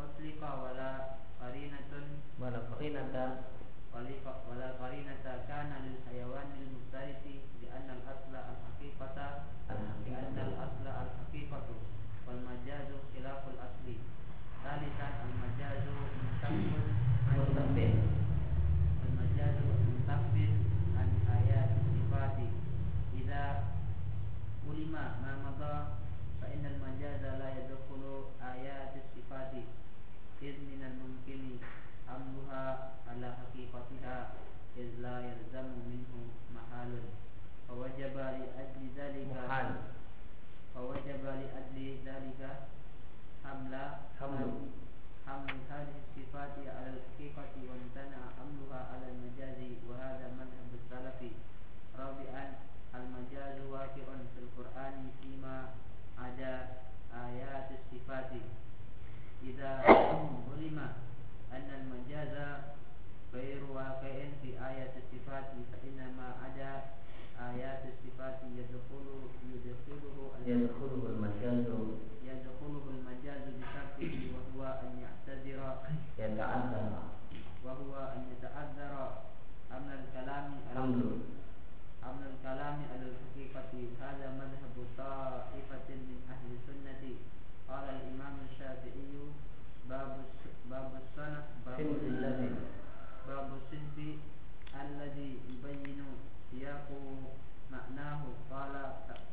أطلق ولا قرينة ولا قرينة ولا قرينة كان للحيوان المفترس لأن الأصل الحقيقة لأن الأصل الحقيقة والمجاز خلاف الأصل ثالثا المجاز منتقل منتقل المجاز منتقل عن آيات الصفات إذا علم ما مضى فإن المجاز لا يدخل آيات الصفات إذ من الممكن حملها على حقيقتها إذ لا يلزم منه محال فوجب لأجل ذلك محال فوجب لأجل ذلك حمل حمل حمل هذه الصفات على الحقيقة وامتنع حملها على المجاز وهذا مذهب السلف رابعا المجاز واقع في القرآن فيما ada ayat sifati idza ulima anna al-majaza ghairu waqi'in fi ayat sifati fa inna ma ada ayat sifati yadkhulu yadkhuluhu yadkhuluhu al-majazu. yadkhuluhu al-majazu bi معناه قال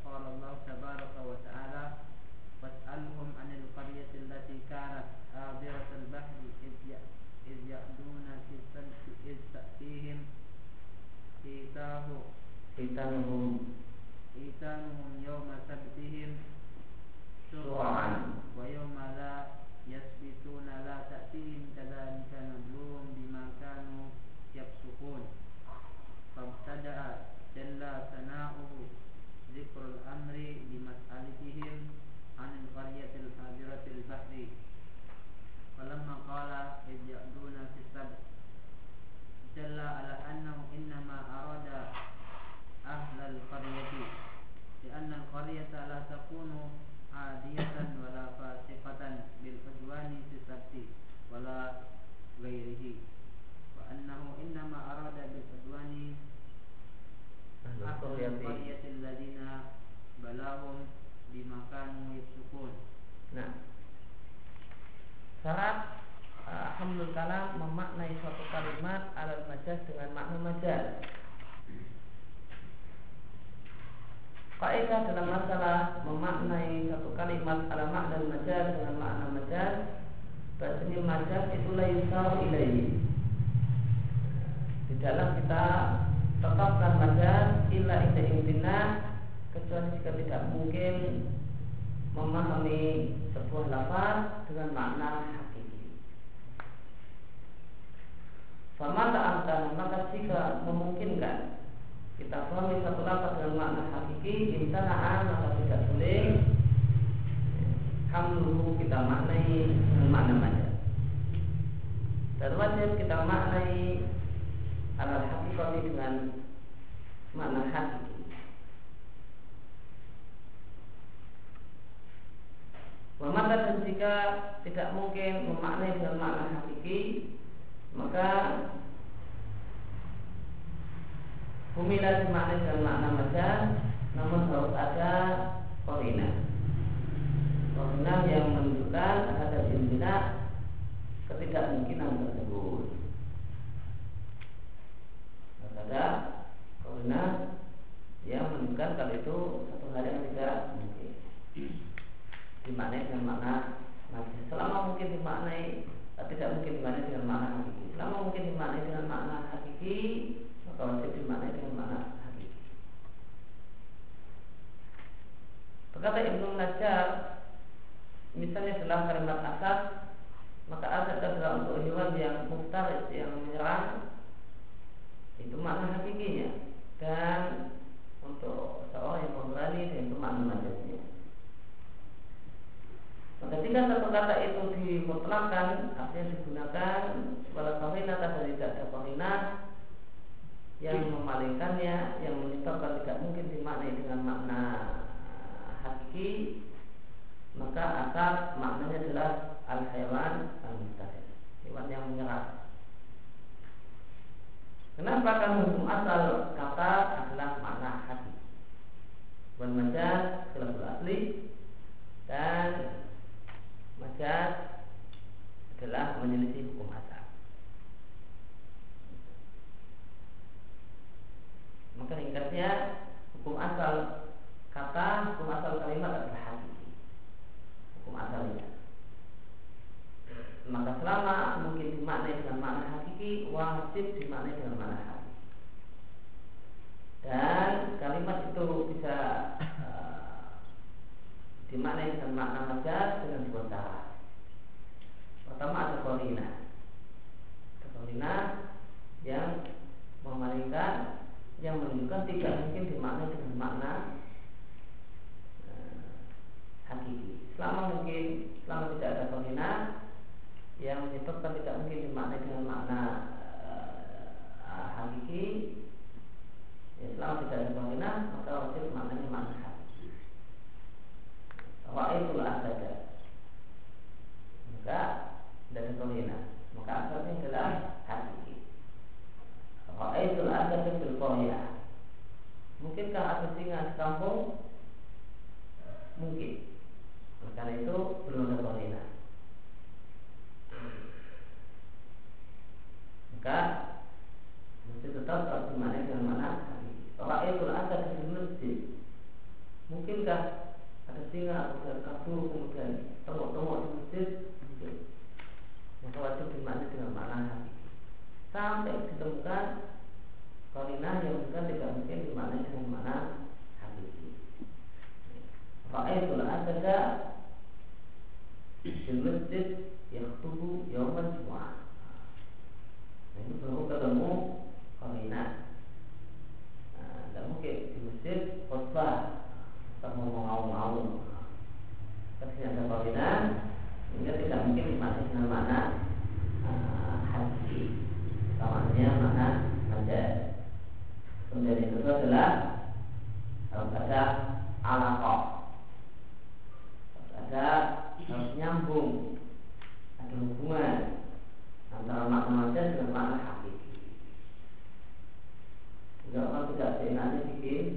قال الله تبارك وتعالى واسألهم عن القرية التي كانت عابرة البحر إذ ي- إذ يعدون في السبت إذ تأتيهم إيتاه ختامهم إيتانهم يوم سبتهم شرعا ويوم لا يسبتون لا تأتيهم كذلك نبلوهم جل ثناؤه ذكر الأمر بمسألتهم عن القرية الحاضرة البحر فلما قال إذ يأتون في السبت دل على أنه إنما أراد أهل القرية لأن القرية لا تكون عادية ولا فاسقة بالعدوان kanu yusukun. Nah, syarat uh, kalam memaknai suatu kalimat alal majas dengan makna majas. Kaidah dalam masalah memaknai satu kalimat ala makna majas dengan makna majas Bahasanya majas itu laisau ilaihi dalam kita tetapkan majas illa indah kecuali jika tidak mungkin memahami sebuah lafaz dengan makna hakiki. Famata antara maka jika memungkinkan kita pahami satu lafaz dengan makna hakiki, insanaan maka tidak boleh hamluhu kita maknai dengan makna majaz. Dan wajib kita maknai alal hakikati dengan makna hakiki. Maka dan jika tidak mungkin memaknai dengan makna hakiki, maka Humilah dimaknai dengan makna majaz Namun harus ada korina. Korina yang menunjukkan ada jimbina Ketidakmungkinan tersebut. Harus ada korina yang menunjukkan kalau itu satu hal yang tidak mungkin Dimaknai dengan makna majaz Selama mungkin dimaknai tidak mungkin dimaknai dengan makna hakiki Selama mungkin dimaknai dengan makna hakiki maka wajib dimaknai dengan makna hakiki. Berkata Ibnu Najjar, misalnya setelah kalimat asad, maka asad adalah untuk hewan yang muftaris, yang menyerang, itu makna hakikinya. Dan untuk seorang yang pemberani, itu makna majasnya. Maka jika satu kata itu dimutlakan, artinya digunakan, walau kawinah atau tidak ada kawinah, yang memalingkannya yang menyebabkan tidak mungkin dimaknai dengan makna hakiki maka asal maknanya adalah al hewan al mustahil hewan yang menyerah. Kenapa kan hukum asal seenaknya bikin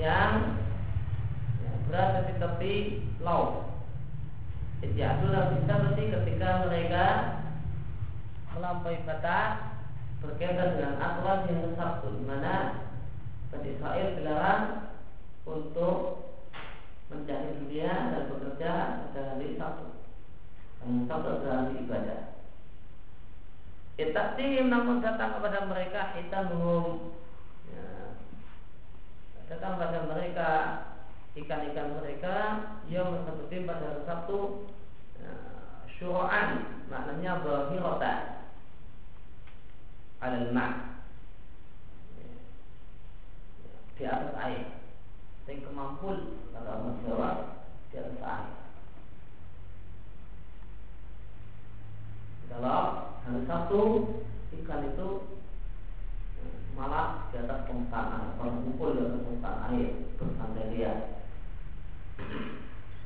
yang berada di tepi laut. Jadi Ijazul bisa berarti ketika mereka melampaui batas berkaitan dengan aturan yang sabtu di mana Bani Israel dilarang untuk mencari dunia dan bekerja pada hari Sabtu. Dan Sabtu adalah hari ibadah. Itaktim namun datang kepada mereka hitam datang pada mereka ikan-ikan mereka yang bersabtu pada Sabtu uh, syuru'an maknanya berhirota alal ma' di atas air. Yang kemampuan kata Jawa di atas air. Kalau hari Sabtu ikan itu malah di atas permukaan kalau kumpul di atas permukaan air bersandaria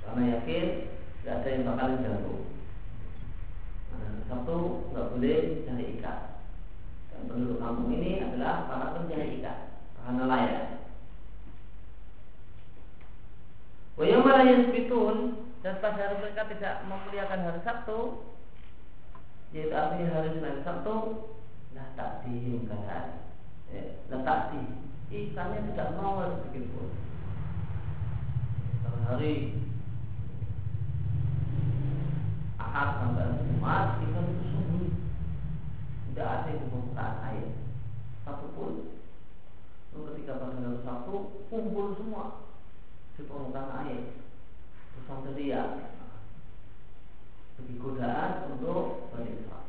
karena yakin tidak ada yang bakal jatuh nah, satu nggak boleh cari ikan dan penduduk kampung ini adalah para pencari ikan para nelayan Wayamala yasbitun dan pada hari mereka tidak memuliakan hari Sabtu yaitu artinya hari Senin Sabtu nah tak dihimkan letak di. Ikannya tidak mau sedikit pun kalau hari Ahad sampai Jumat ikan itu sungguh. Tidak ada di permukaan air. Satu pun. Ketika hari Sabtu kumpul semua. Di permukaan air. Bersama dia. Bagi godaan untuk Israel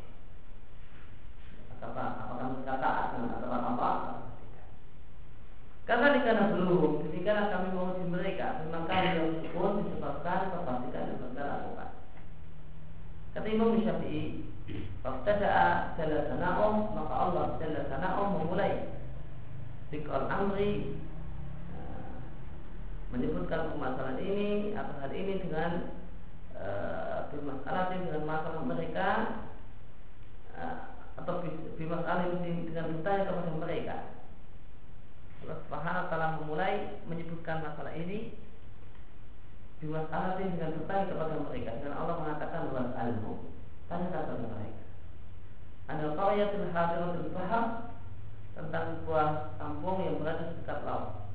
kata apakah taat dengan aturan apa? Karena karena belum, ketika kami menguji mereka, maka yang pun disebabkan kefasikan yang mereka lakukan. Kata Imam Syafi'i, Faktadaa jalla sana'um, maka Allah jalla sana'um memulai Dikal amri eh, menyebutkan permasalahan ini atau hal ini dengan uh, bermasalah dengan masalah mereka uh, atau bimas alim dengan bertanya kepada mereka. Allah Subhanahu telah memulai menyebutkan masalah ini bimas alim dengan bertanya kepada mereka dan Allah mengatakan was almu tanya kepada mereka. Anda qaryatul hadiratul bahar tentang sebuah kampung yang berada di dekat laut.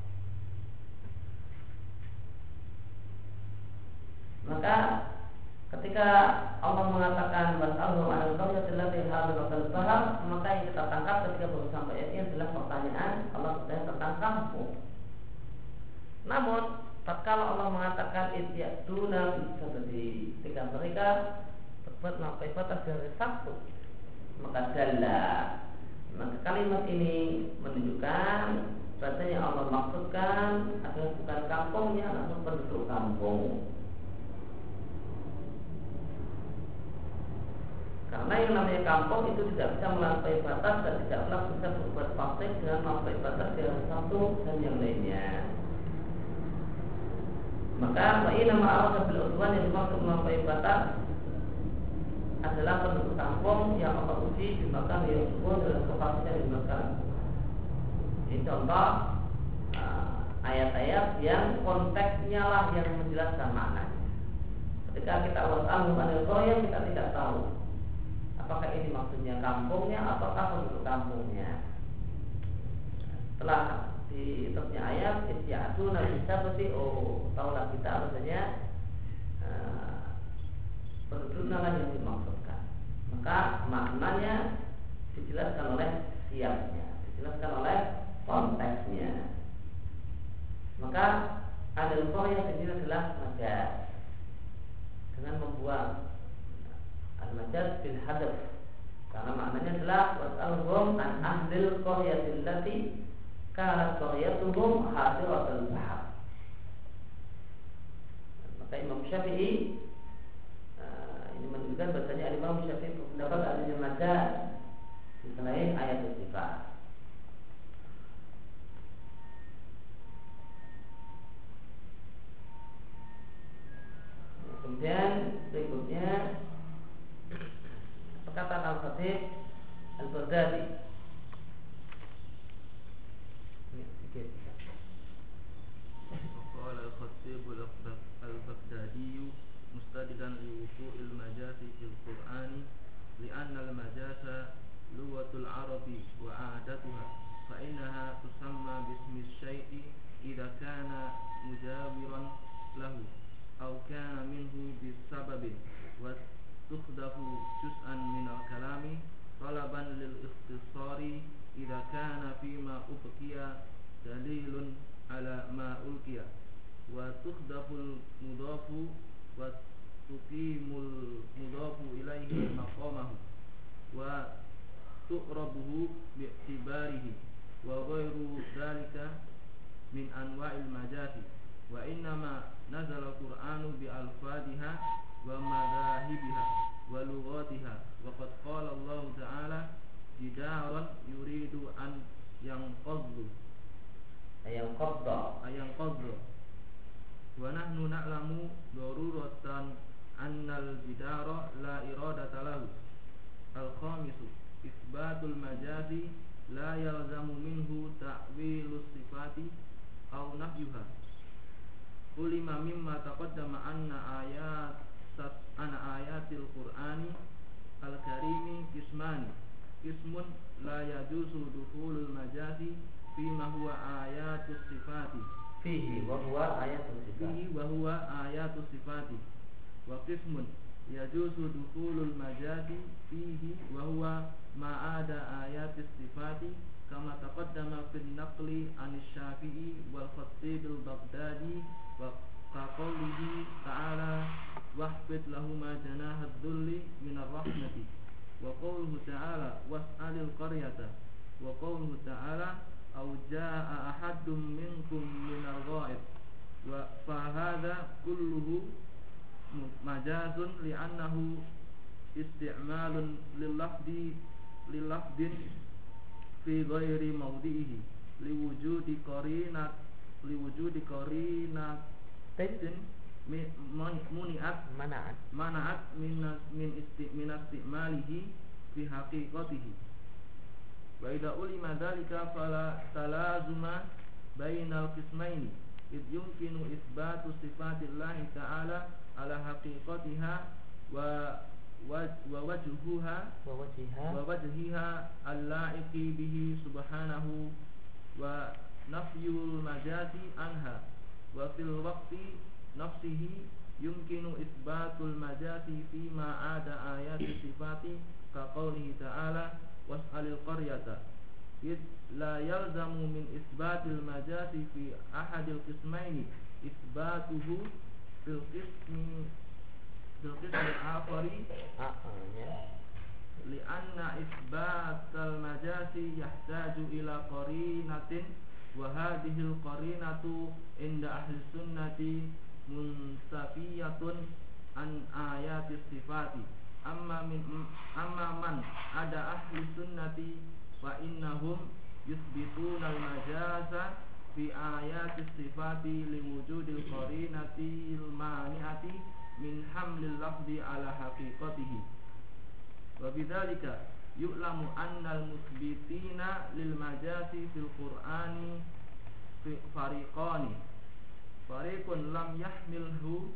Maka Ketika Allah mengatakan Was'alhum anil qaryatil lati bahar Maka yang kita tangkap ketika baru sampai ayat adalah pertanyaan Allah bertanya tentang kampung Namun tatkala Allah mengatakan isya'duna seperti ketika mereka berbuat melampaui batas dari Sabtu Maka dalla. Maka kalimat ini menunjukkan Bahasanya Allah maksudkan adalah bukan kampungnya namun penduduk kampung Karena yang namanya kampung itu tidak bisa melampaui batas dan tidaklah bisa berbuat fasik dengan melampaui batas dengan satu dan yang lainnya. Maka ini nama Allah bil udwan yang dimaksud melampaui batas adalah penduduk kampung yang Allah uji di makan yang subur dalam kefasikan di makan. Ini contoh ayat-ayat yang konteksnya lah yang menjelaskan maknanya. Ketika kita wasal yang kita tidak tahu apakah ini maksudnya kampungnya ataukah penduduk kampungnya? Setelah di terusnya ayat isyatu nabi seperti oh tahulah kita maksudnya uh, penduduk nama yang dimaksudkan. Maka maknanya dijelaskan oleh siapnya dijelaskan oleh konteksnya. Maka ada yang sendiri adalah majas dengan membuang al-majaz bil hadaf. Karena maknanya adalah was'alhum an ahlil qaryatil lati kanat qaryatuhum hadiratul bahar maka Imam Syafi'i uh, ini menunjukkan bahasanya Imam Syafi'i berpendapat adanya majaz selain ayat sifat Kemudian berikutnya perkataan Al-Khatib Al-Baghdadi وقال الخطيب البغدادي مستدلا لوقوع المجاز في القرآن لأن المجاز لغة العرب وعادتها فإنها تسمى باسم الشيء إذا كان مجاورا له أو كان منه بسبب تخدف جزءا من الكلام طلبا للاختصار إذا كان فيما أبقي dalilun ala ma ulkiya wa tukhdaful mudafu wa tuqimul mudafu ilaihi maqamahu wa tuqrabuhu bi'tibarihi wa ghairu dhalika nazala al-Qur'anu bi alfadiha wa madhahibiha wa lughatiha. Wa qad qala Allah ta'ala jidaran yuridu an yanqadhu ayam qadda ayam qadda wa nahnu na'lamu daruratan annal jidara la iradata lahu. Al-khamisu isbatul majazi la yalzamu minhu ta'wilu sifati aw nafyuha ulima mimma taqaddama anna ayat anna ayatil qur'ani al-karimi kismani. Kismun la yajuzu dukhulul majazi fima huwa ayatus sifati. Fihi wa huwa ayatus sifati. Fihi wa huwa ayatus sifati. Wa qismun yajuzu dukhulul majazi fihi wa huwa ma ada ayatis sifati kama taqaddama fil naqli an syafi'i wal khatib al baghdadi wa kaqawlihi ta'ala wahfid lahuma janaha dhulli minar rahmati wa qawluhu ta'ala was'alil qaryata wa qawluhu ta'ala aw jaa ahadum minkum minal ghaib wa fa hadha kulluhu majazun li'annahu isti'malun lil lafdi lil qarinatin muniat manaat. manaat min min isti min istimalihi fi haqiqatihi. Wa idza ulima dzalika fala talazuma bainal qismaini id yumkinu isbatu sifatillahi ta'ala ala haqiqatiha wa wa wajhuha wa wajhiha. wa wajhiha al-la'iqi bihi subhanahu wa nafyul majazi anha wa fil waqti nafsihi yumkinu isbatul majazi fi ma ada ayat sifati ka qawlihi ta'ala was'alil qaryata. Id la yalzamu min isbatil majazi fi ahadil qismaini isbatuhu fil qismi fil qismi akhari ya. Lianna isbatal majasi yahtaju ila qarinatin wa hadhihi qarinatu inda an ayati sifati. Amma min amma innahum yusbituna al majaza fi ayati sifati liwujudil qarinati al mani'ati min ala yu'lamu annal musbitina lil majasi fil qur'ani fariqani. Fariqun lam yahmilhu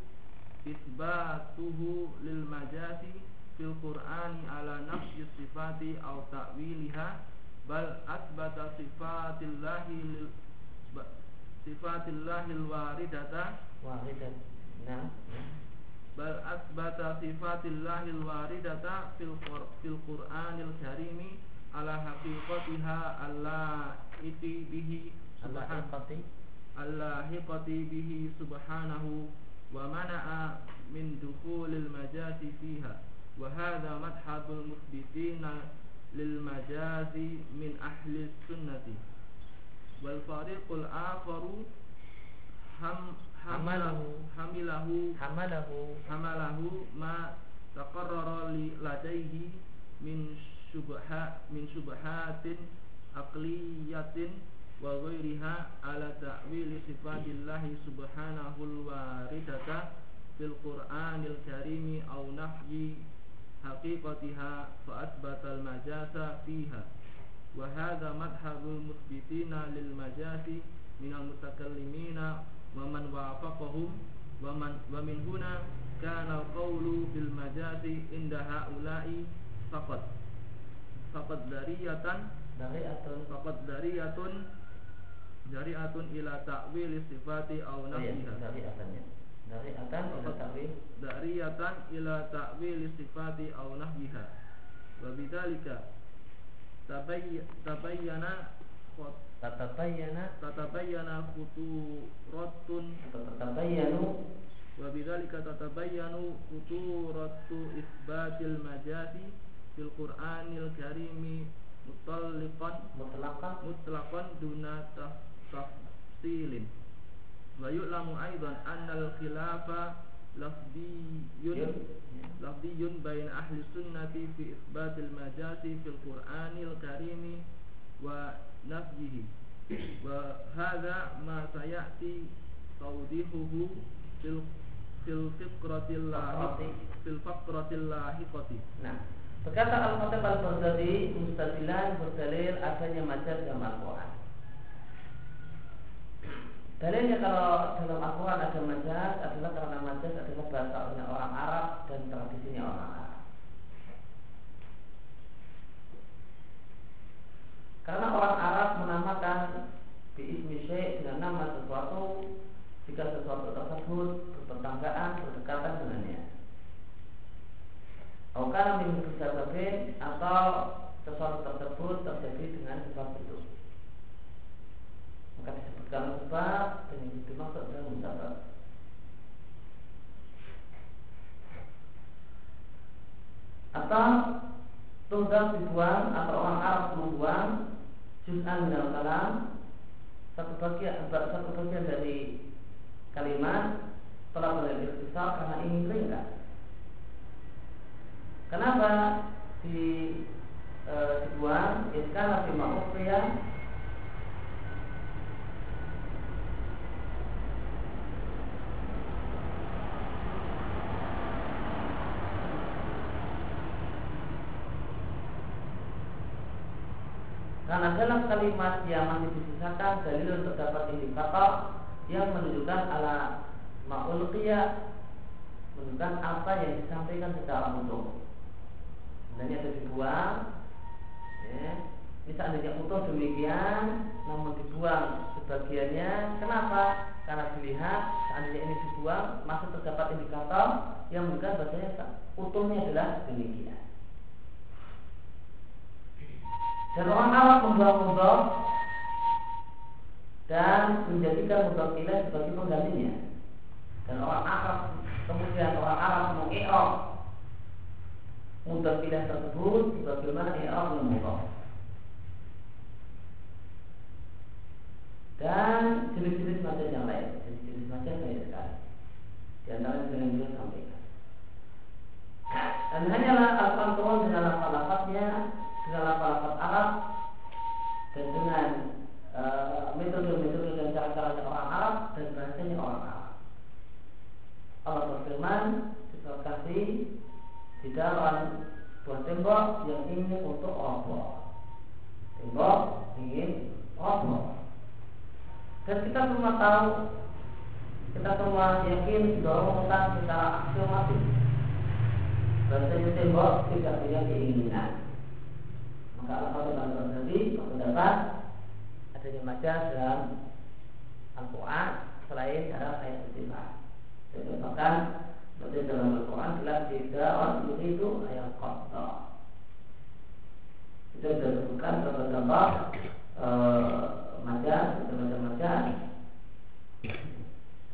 isbatuhu lil majasi fil qur'ani ala nafsi sifati aw ta'wiliha bal asbata sifatillahi lil sifatillahi al waridata. Waridat nah bal asbata sifatillahi alwaridata fil qur fil qur'anil karimi ala haqiqatiha alla iti bihi al-haqiqati allahiqati bihi subhanahu wa mana'a min dukhulil majasi fiha wa hadha madhhabul muthbitina lil majazi hamalahu hamilahu hamalahu. hamalahu ma taqarrara li ladaihi min subha min subhatin aqliyatin wa ghairiha ala ta'wil sifatillahi subhanahu alwaridata fil qur'anil karimi aw nahyi haqiqatiha fa asbata al majasa fiha. Wa hadha madhhabul muthbitina lil majasi min al mutakallimina wa man wafaqahum wa man wa min huna kana qawlu bil majazi inda haula'i faqat faqat dariyatan dariatun. faqat dariyatun dariatun ila ta'wil sifati aw oh ya nafsiha. dariatan ya. Dariatan ila ta'wil. dariyatan ila ta'wil sifati aw nahwiha wa bidzalika tabayy tabayyana qad tatabayyana tatabayyana khuturatun atau tatabayyanu wa bidzalika tatabayyanu khuturatu isbatil majasi fil Qur'anil Karimi mutalliqan. Mutlaqan. Mutlaqan duna taf- tafsilin. Wa yu'lamu aidan annal khilafa lafdiyun. Lafdiyun bain ahli sunnati fi isbatil majasi fil Qur'anil Karimi wa hadha ma sayati tawdihuhu fil fil fiqratil lahiq fil faqratil lahiqati Nah, berkata Al-Khatib Al-Baghdadi mustadilan berdalil adanya majaz dalam Al-Quran. Dalilnya kalau dalam Al-Quran ada majaz adalah karena majaz adalah bahasa orang Arab dan tradisinya orang Arab. Karena orang Arab menamakan biismi syekh dengan nama sesuatu jika sesuatu tersebut bertetanggaan, berdekatan dengannya. Aukana min sebabin atau sesuatu tersebut terjadi dengan sebab itu. Maka disebutkan sebab dan yang dimaksud adalah musabab. Atau tunggal dibuang atau orang Arab membuang juz'an dalam kalam satu bagian satu bagian dari kalimat telah boleh ikhtisar karena ingin ringkas. Kenapa di e, dibuang? Iskala fi ma'ufiya Karena dalam kalimat yang masih disisakan dalil terdapat indikator yang menunjukkan ala ma'ulqiyah menunjukkan apa yang disampaikan secara utuh. Sebenarnya itu dibuang, ya. Ini seandainya utuh demikian, namun dibuang sebagiannya. Kenapa? Karena dilihat seandainya ini dibuang, masih terdapat indikator yang menunjukkan bahwasanya utuhnya adalah demikian. Dan orang Arab membuang mudhof dan menjadikan mudhof ilaih sebagai penggantinya. Dan orang Arab kemudian orang Arab mengi'rab mudhof ilaih tersebut sebagaimana i'rab mudhof. Dan jenis-jenis macam yang lain, jenis-jenis macam banyak sekali. Di antara yang beliau sampaikan. Dan hanyalah Al-Quran dengan lafaz-lafaznya Arab dan dengan metode-metode dan cara-cara orang Arab dan bahasanya orang Arab. Allah berfirman surat Kahfi di dalam sebuah tembok yang ingin untuk roboh. Tembok ingin roboh. Dan kita semua tahu, kita semua yakin bahwa tentang secara aksiomatis bahasanya tembok tidak punya keinginan. Maka Allah tadi berpendapat adanya majaz dalam Al-Quran selain dalam ayat istifat. Jadi bahkan Berarti dalam Al-Quran jelas tidak orang itu ayat kota. Kita sudah sebutkan contoh-contoh majaz, macam majaz,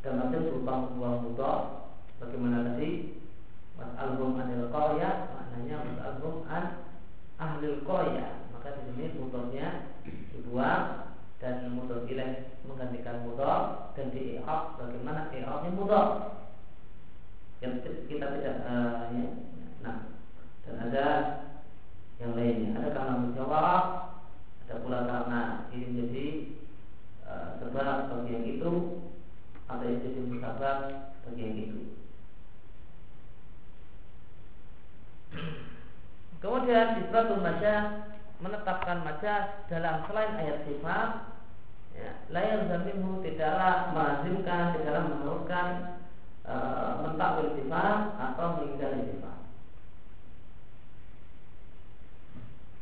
dan majaz berupa sebuah mudah. Bagaimana tadi Mas album anil koya maknanya mas album an ahlil koya maka di sini mudahnya dibuang dan mudah ilaih menggantikan mudah dan di i'rab bagaimana i'rabnya mudah yang kita tidak uh, ya. nah dan ada yang lainnya. Ada karena menjawab ada pula karena ini menjadi uh, sebab bagi yang itu ada yang jadi musabab bagi yang itu Kemudian isbatul majaz menetapkan majaz dalam selain ayat sifat ya, layar zaminhu tidaklah melazimkan, tidaklah menurutkan e, mentakwil sifat atau mengingkari sifat.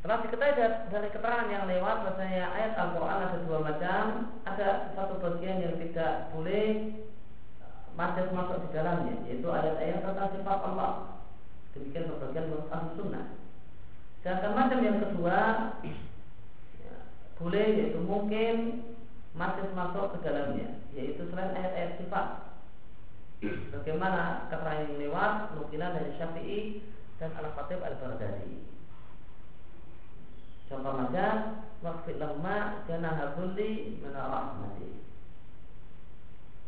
Telah diketahui dari keterangan yang lewat bahasanya ayat Al-Quran ada dua macam. Ada satu bagian yang tidak boleh majaz masuk di dalamnya Yaitu ayat-ayat tentang sifat Allah. Demikian sebagian menurut sunnah Sedangkan macam yang kedua ya, boleh yaitu mungkin masih masuk ke dalamnya yaitu selain ayat-ayat sifat. Bagaimana keterangan yang lewat nukilan dari Syafi'i dan Al-Fatih Al-Baghdadi. Contoh saja waqfid lahma janaha dhulli min rahmati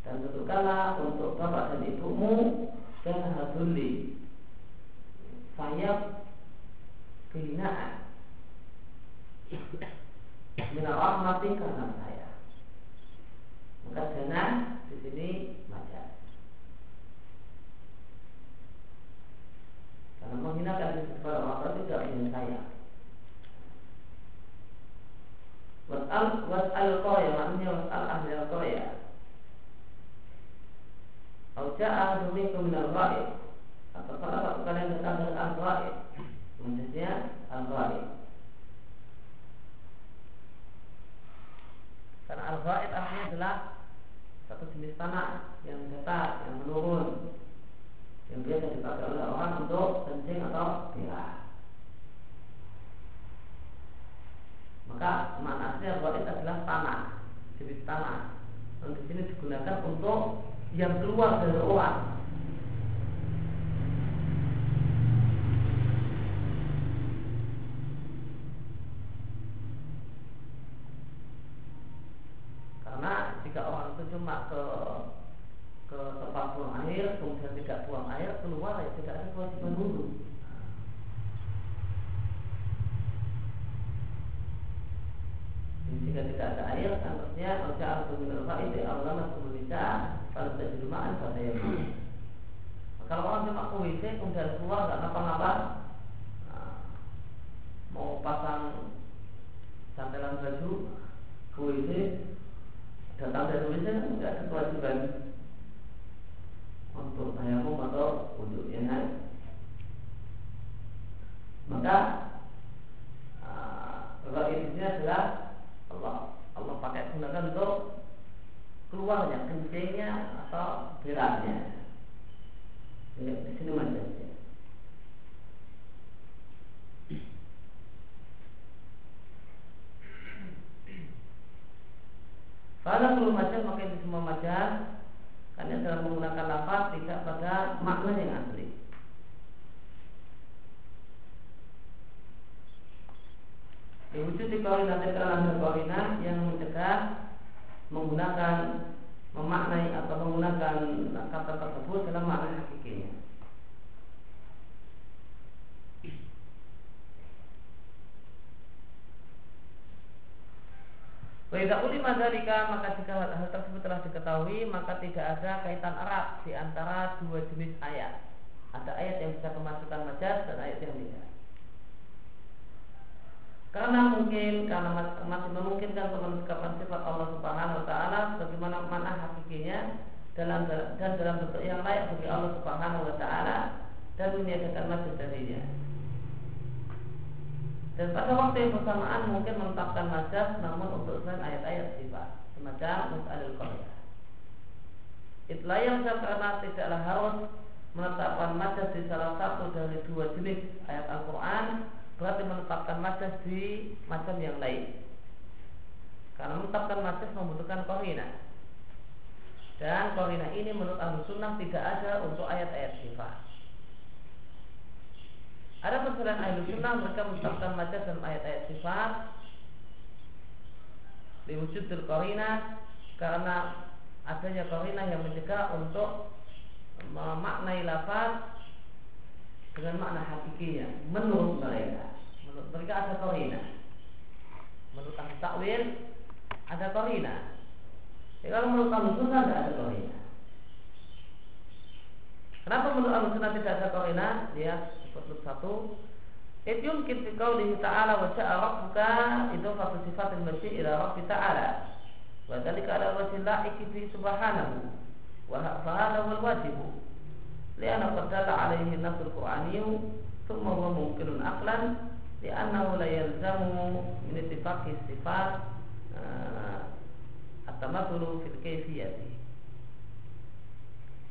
dan tentukanlah untuk bapak dan ibumu janaha dhulli sayap kehinaan min rahmati karena saya maka jana di sini majas karena menghinakan kepada orang tidak punya saya Was'al was'al qaya maknanya was'al ahli al-qaya. Au ja'a dumikum min al-ghaib. Atau satu kalian datang dari al-ghaib. Maksudnya al-ghaib. Karena al-ghaib artinya adalah satu jenis tanah yang datar, yang menurun, yang biasa dipakai oleh orang untuk kencing atau berak. Maka manasnya itu adalah tanah, jenis tanah. Dan di sini digunakan untuk yang keluar dari orang. Karena jika orang itu cuma ke ke tempat buang air, kemudian tidak buang air, keluar ya tidak ada kewajiban wudhu. jika tidak ada air seharusnya maka aku minal faid Allah masuk bisa kalau tidak dilumaan pada yang kalau orang cuma ke WC kemudian keluar nggak ngapa-ngapa nah, mau pasang santelan baju ke WC datang dari WC tidak ada kewajiban untuk tayamum atau untuk lain. Maka uh, ini adalah Allah Allah pakai gunakan untuk keluarnya kencingnya atau beratnya ini di sini majasnya Pada belum majas maka di semua majas Karena dalam menggunakan lafaz tidak pada makna yang asli Diwujud di korina karena korina yang mencegah menggunakan memaknai atau menggunakan kata tersebut dalam makna hakikinya. Madalika maka jika hal tersebut telah diketahui maka tidak ada kaitan erat di antara dua jenis ayat. Ada ayat yang bisa kemasukan majas dan ayat yang tidak. Karena mungkin karena masih memungkinkan pemenskapan sifat Allah Subhanahu wa taala sebagaimana mana hakikinya dalam dan dalam bentuk yang layak bagi Allah Subhanahu wa taala dan meniadakan masjid darinya. Dan pada waktu yang bersamaan mungkin menetapkan majas namun untuk selain ayat-ayat sifat semacam Mus'alil Qaryah. Itulah yang karena tidaklah harus menetapkan majas di salah satu dari dua jenis ayat Al-Quran berarti menetapkan majas di macam yang lain. Karena menetapkan majas membutuhkan korina. Dan korina ini menurut ahlu sunnah tidak ada untuk ayat-ayat sifat. Ada persoalan ahlu sunnah mereka menetapkan majas dalam ayat-ayat sifat. Diwujud korina karena adanya korina yang mencegah untuk memaknai lafaz dengan makna hakikinya menurut mereka menurut mereka ada korina menurut ahli takwil ada korina ya, kalau menurut ahli sunnah tidak ada korina kenapa menurut ahli sunnah tidak ada korina lihat sebut satu. It yumkin fi qawlihi ta'ala wa sya'a rabbuka idhafatu sifatil masyi' ila rabbi ta'ala. Wa dhalika ala la'iki fi subhanahu. Wa hadha wal wajibu li'anna qad dalla 'alaihi an-nasul qur'aniyyu thumma huwa mumkinun aqlan li'annahu la yalzamu min ittifaqi sifat at-tamathulu fil kayfiyati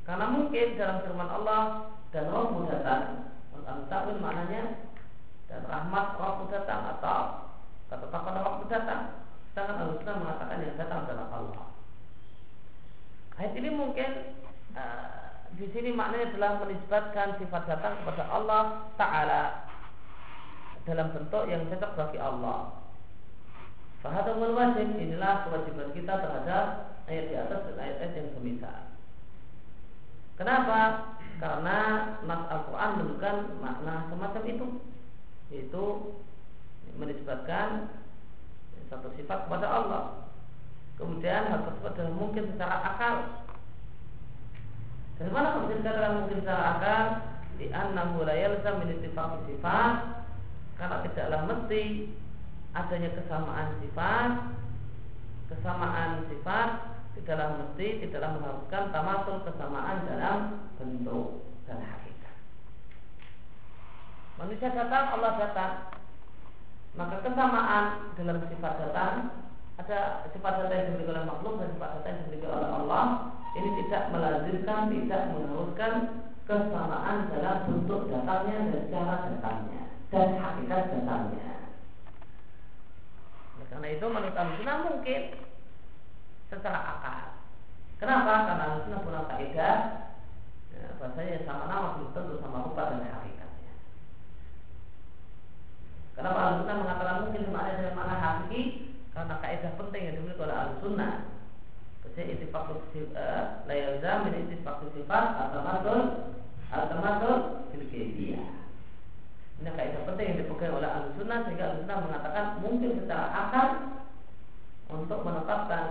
karena mungkin dalam firman Allah dan roh datang Al-Ta'wil maknanya dan rahmat roh datang atau pada roh datang Sedangkan Al-Sunnah mengatakan yang datang adalah Allah. Ayat ini mungkin uh, di sini maknanya adalah menisbatkan sifat datang kepada Allah Taala dalam bentuk yang cocok bagi Allah. Fahadamul wajib inilah kewajiban kita terhadap ayat di atas dan ayat-ayat yang semisal. Kenapa? Karena nas Al-Quran menunjukkan makna semacam itu, yaitu menisbatkan satu sifat kepada Allah. Kemudian hal tersebut adalah mungkin secara akal. Dari mana kemudian dikatakan mungkin secara akal? Di annahu la yalzam min sifat karena tidaklah mesti adanya kesamaan sifat kesamaan sifat tidaklah mesti tidaklah mengharuskan tamasul kesamaan dalam bentuk dan hakikat. Manusia datang Allah datang. Maka kesamaan dalam sifat datang ada sifat data yang dimiliki oleh makhluk dan sifat data yang dimiliki oleh Allah. Ini tidak melazimkan tidak mengharuskan kesamaan dalam bentuk datangnya dan cara datangnya dan hakikat datangnya. Karena itu menurut Ahlussunnah mungkin secara akal. Kenapa? Karena Ahlussunnah punya kaidah ya, bahasanya sama nama belum tentu sama rupa dan hakikatnya. Kenapa Ahlussunnah mengatakan mungkin sama ada dengan makna hakiki? Karena kaidah penting yang dimiliki oleh Ahlussunnah. Jadi eh, la yalzam min ittifaq sifat atau matul atau matul fil ini kaidah penting yang dipegang oleh ahli sunnah sehingga ahli sunnah mengatakan mungkin secara akal untuk menetapkan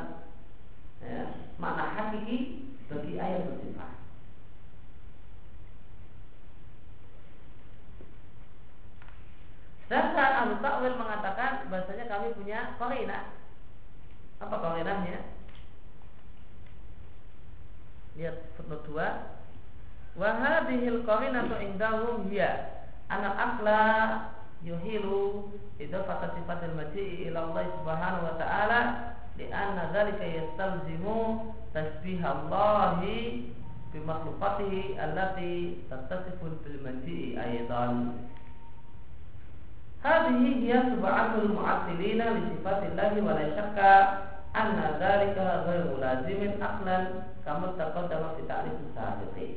ya, makna hakiki bagi ayat bersifat. Sedangkan ahli takwil mengatakan bahasanya kami punya korina. Apa korinahnya? Lihat footnote 2. Wahadihil korinatu indahum hiya anak akla yuhilu idafat sifatil maji'i ila Allah subhanahu wa ta'ala lianna dhalika yastalzimu tasbih Allah bi makhlukatihi allati tattasifu bil maji'i aydan. Hadhihi hiya sub'atul mu'attilina li sifatillahi wa la syakka anna dhalika ghairu lazimin aqlan kama taqaddama fi ta'rif sabiqin.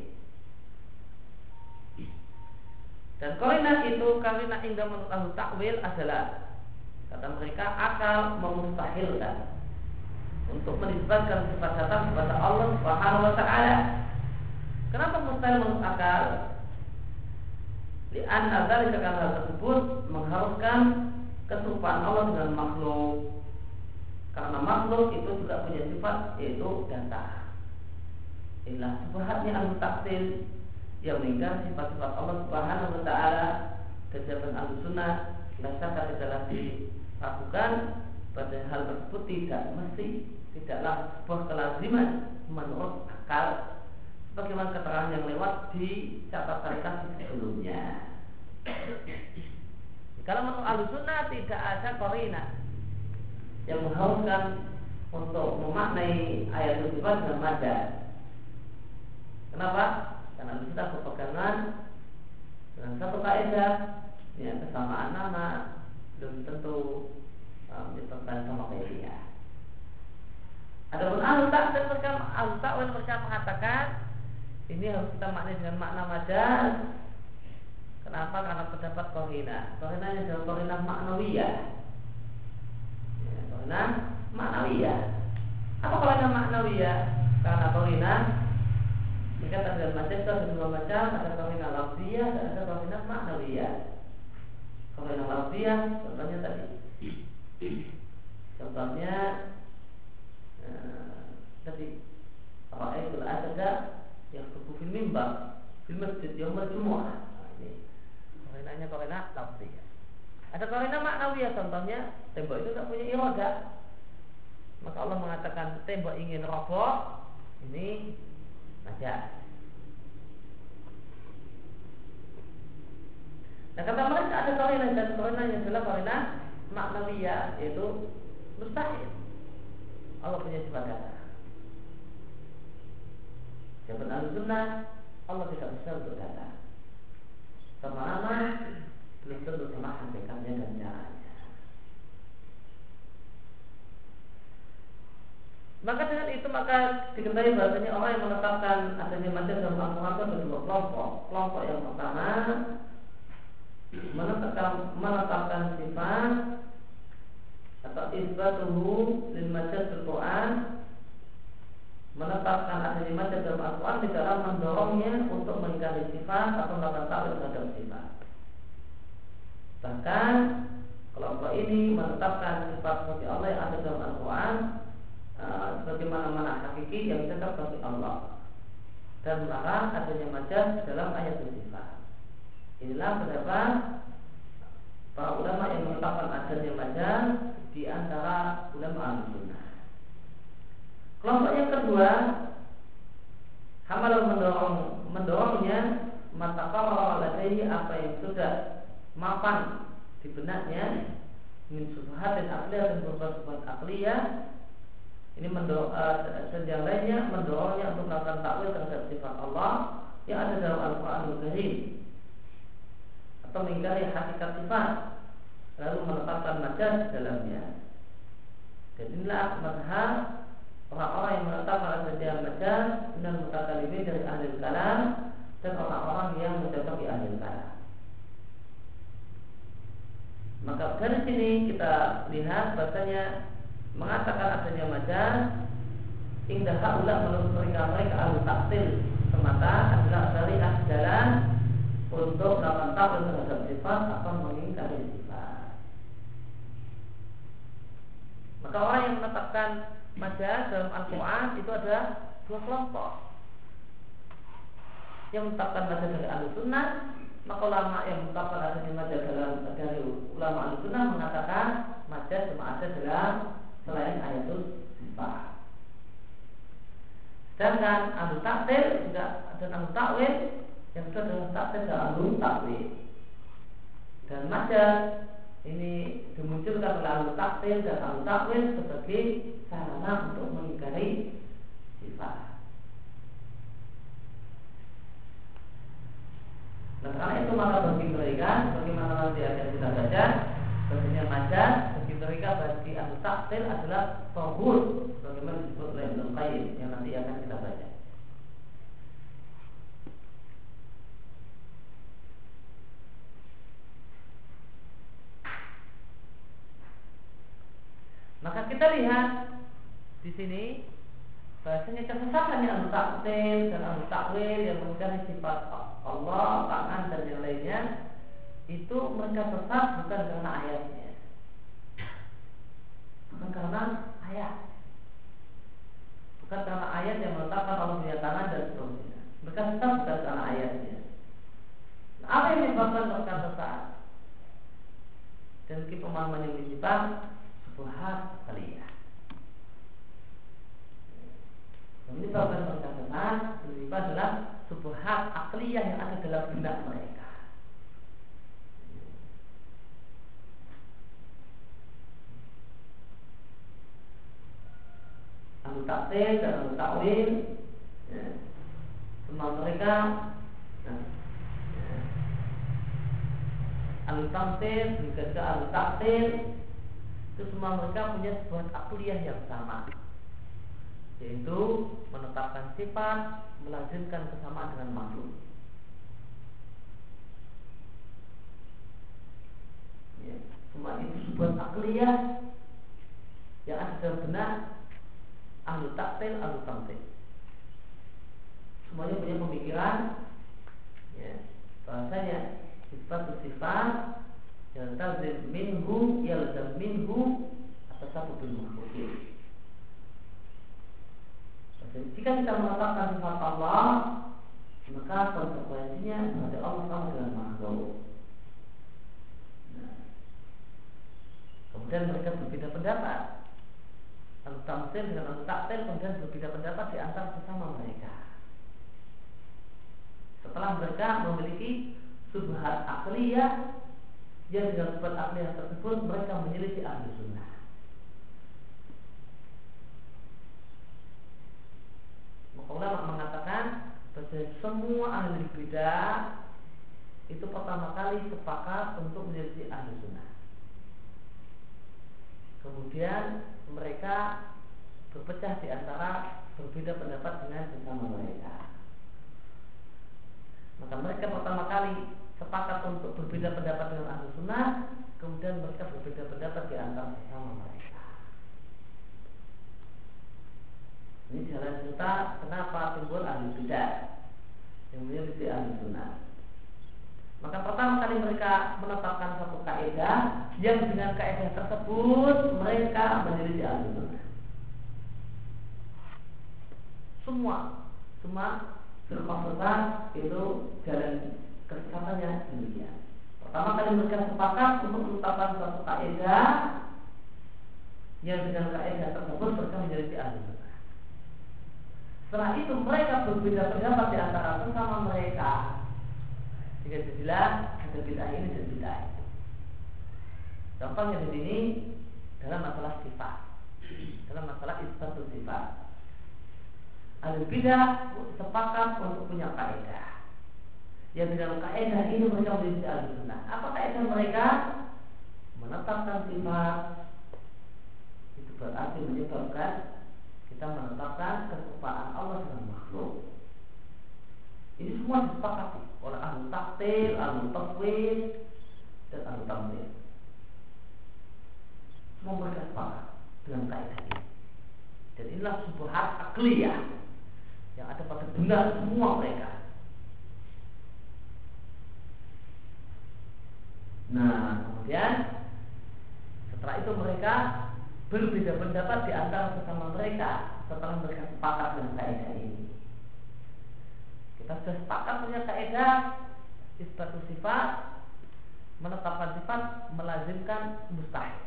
Dan korinah itu karena indah menurut takwil adalah kata mereka akal memustahilkan untuk menisbatkan sifat datang kepada Allah Subhanahu wa taala. Kenapa mustahil menurut akal? Di antara karena hal tersebut mengharuskan keserupaan Allah dengan makhluk. Karena makhluk itu juga punya sifat yaitu data. Inilah subhatnya al-taktil yang meninggal sifat-sifat Allah Subhanahu wa taala kejaban al-sunnah tidak tidaklah dilakukan pada hal tersebut tidak mesti tidaklah sebuah kelaziman menurut akal sebagaimana keterangan yang lewat di catatan kasus sebelumnya. Kalau menurut al-sunnah tidak ada korina yang mengharuskan untuk memaknai ayat tersebut dengan mada. Kenapa? karena kita berpegangan dengan satu kaidah ya kesamaan nama belum tentu dipertahankan sama kaidah. Adapun ahlu dan mereka takwil mereka mengatakan ini harus kita maknai dengan makna majaz. Kenapa? Karena terdapat korina. Korina yang adalah korina maknawiyah. Ya, korina maknawiyah. Apa korina maknawiyah? Karena korina Dikatakan dalam majaz ada dua macam, ada kawinah lafziyah dan ada kawinah maknawiyah. Kawinah lafziyah contohnya tadi. Contohnya eh, tadi itu ada yang tubuh film mimbar film masjid yang berjumuah. Nah, ini kawinahnya kawinah lafziyah. Ada kawinah maknawiyah contohnya tembok itu tak punya iroda. Maka Allah mengatakan tembok ingin roboh ini Majas. Nah kata mereka ada korina dan korina yang adalah korina maknawiyah yaitu mustahil. Allah punya kata. Jawaban al-sunnah Allah tidak bisa untuk kata. Sama nama belum tentu sama hakikatnya dan caranya. Maka dengan itu maka diketahui bahasanya orang yang menetapkan adanya dalam Al-Quran itu dua kelompok. Kelompok yang pertama menetapkan menetapkan sifat atau isbatuhu lil majaz Al-Quran menetapkan adanya majaz dalam Al-Quran di dalam mendorongnya untuk mengingkari sifat atau melakukan takwil terhadap sifat. Bahkan kelompok ini menetapkan sifat bagi Allah yang ada dalam Al-Quran Eh, sebagaimana mana hakiki yang tetap bagi Allah dan melarang adanya majaz dalam ayat sifat. Inilah pendapat para ulama yang menetapkan adanya majaz di antara ulama al-sunnah. Kelompok yang kedua, Hamal mendorong mendorongnya mata kalau apa yang sudah mapan di benaknya min subhat dan akliyah dan subhat akliyah ini mendorong uh, mendorongnya untuk melakukan takwil terhadap sifat Allah yang ada dalam Al-Quran Al-Karim. Atau mengingkari hakikat sifat lalu menetapkan majaz dalamnya. Dan inilah mazhab orang-orang yang menetapkan adanya majaz dan mutakalimin dari ahli kalam dan orang-orang yang mencocoki ahli kalam. Maka dari sini kita lihat bahasanya mengatakan adanya majaz indah haula menurut mereka mereka ahli taktil semata adalah dari jalan untuk melakukan takwil terhadap sifat atau mengingkari sifat. Maka orang yang menetapkan majaz dalam Al-Quran itu ada dua kelompok. Yang menetapkan majaz dari ahli sunnah maka ulama yang menetapkan adanya majaz dalam dari ulama ahli sunnah mengatakan majaz cuma ada dalam selain ayatul sifat. Sedangkan ahlu takdir juga ada ahlu takwil yang sudah dalam takdir dan ahlu takwil. Dan majaz ini dimunculkan oleh ahlu takdir dan ahlu takwil sebagai sarana untuk mengingkari sifat. Nah karena itu maka bagi mereka, bagaimana nanti akan kita baca, bahasanya majaz bagi mereka bagi ahli taktil adalah tohur bagaimana disebut oleh Ibnu Qayyim yang nanti akan kita lihat di sini bahasanya kesesatan yang ahli taktil dan ahli takwil yang mencari sifat Allah, tangan dan yang lainnya itu mereka sesat bukan karena ayatnya. Bukan karena ayat. Bukan karena ayat yang menetapkan Allah punya tangan dan seterusnya. Mereka sesat bukan karena ayatnya. Nah, apa yang menyebabkan mereka sesat? Dan pemahaman yang menyebab sebuah kalian mereka sesat menyebab adalah sebuah hak akliyah yang ada dalam benak mereka ahlu takdir dan ahlu takwil ya. semua mereka nah, ya. ahlu tamtil juga ahlu takdir itu semua mereka punya sebuah akliyah yang sama yaitu menetapkan sifat melazimkan kesamaan dengan makhluk ya, semua itu sebuah akliyah yang ada dalam benak ahlu taktil, ahlu tamtil. Semuanya punya pemikiran ya, bahasanya sifat sifat yang tazid minhu yalzam minhu atas satu bin makhlukin. Jika kita menetapkan sifat Allah, maka konsekuensinya berarti Allah sama dengan makhluk. Nah, kemudian mereka berbeda pendapat Al-Tamsil dengan Al-Taktil kemudian berbeda pendapat di antara sesama mereka. Setelah mereka memiliki subhat akliyah yang dengan subhat akliyah tersebut mereka menyelisih ahli sunnah. Maka ulama mengatakan bahwa semua ahli bidah itu pertama kali sepakat untuk menyelisih ahli sunnah. Kemudian mereka berpecah di antara berbeda pendapat dengan sesama mereka. Maka mereka pertama kali sepakat untuk berbeda pendapat dengan ahli sunnah, kemudian mereka berbeda pendapat di antara sesama mereka. Ini jalan cerita kenapa timbul ahli bidah yang memiliki ahli sunnah. Maka pertama kali mereka menetapkan satu kaidah yang dengan kaidah tersebut mereka menjadi ahli sunnah. Semua, semua firqah itu jalan kesesatan yang demikian. Pertama kali mereka sepakat untuk menetapkan satu kaidah yang dengan kaidah tersebut mereka menjadi ahli. Setelah itu mereka berbeda pendapat di antara sesama mereka jika jadilah ada bid'ah ini dan bid'ah itu. Contohnya di sini dalam masalah sifat, dalam masalah isbatul sifat. Al bidah sepakat untuk punya kaidah. Yang dengan kaidah ini mereka menjadi al sunnah. Apa kaidah mereka? Menetapkan sifat itu berarti menyebabkan kita menetapkan kesupaan Allah dengan makhluk. Ini semua disepakati oleh ahli taktil, ahli tafwid, dan ahli tamtil. Semua mereka sepakat dengan kaidah ini. Dan inilah hak akliyah yang ada pada benar semua mereka. Nah, kemudian setelah itu mereka berbeda pendapat di antara sesama mereka setelah mereka sepakat dengan kaidah ini. Kita sudah sepakat punya kaidah isbatu sifat menetapkan sifat melazimkan mustahil.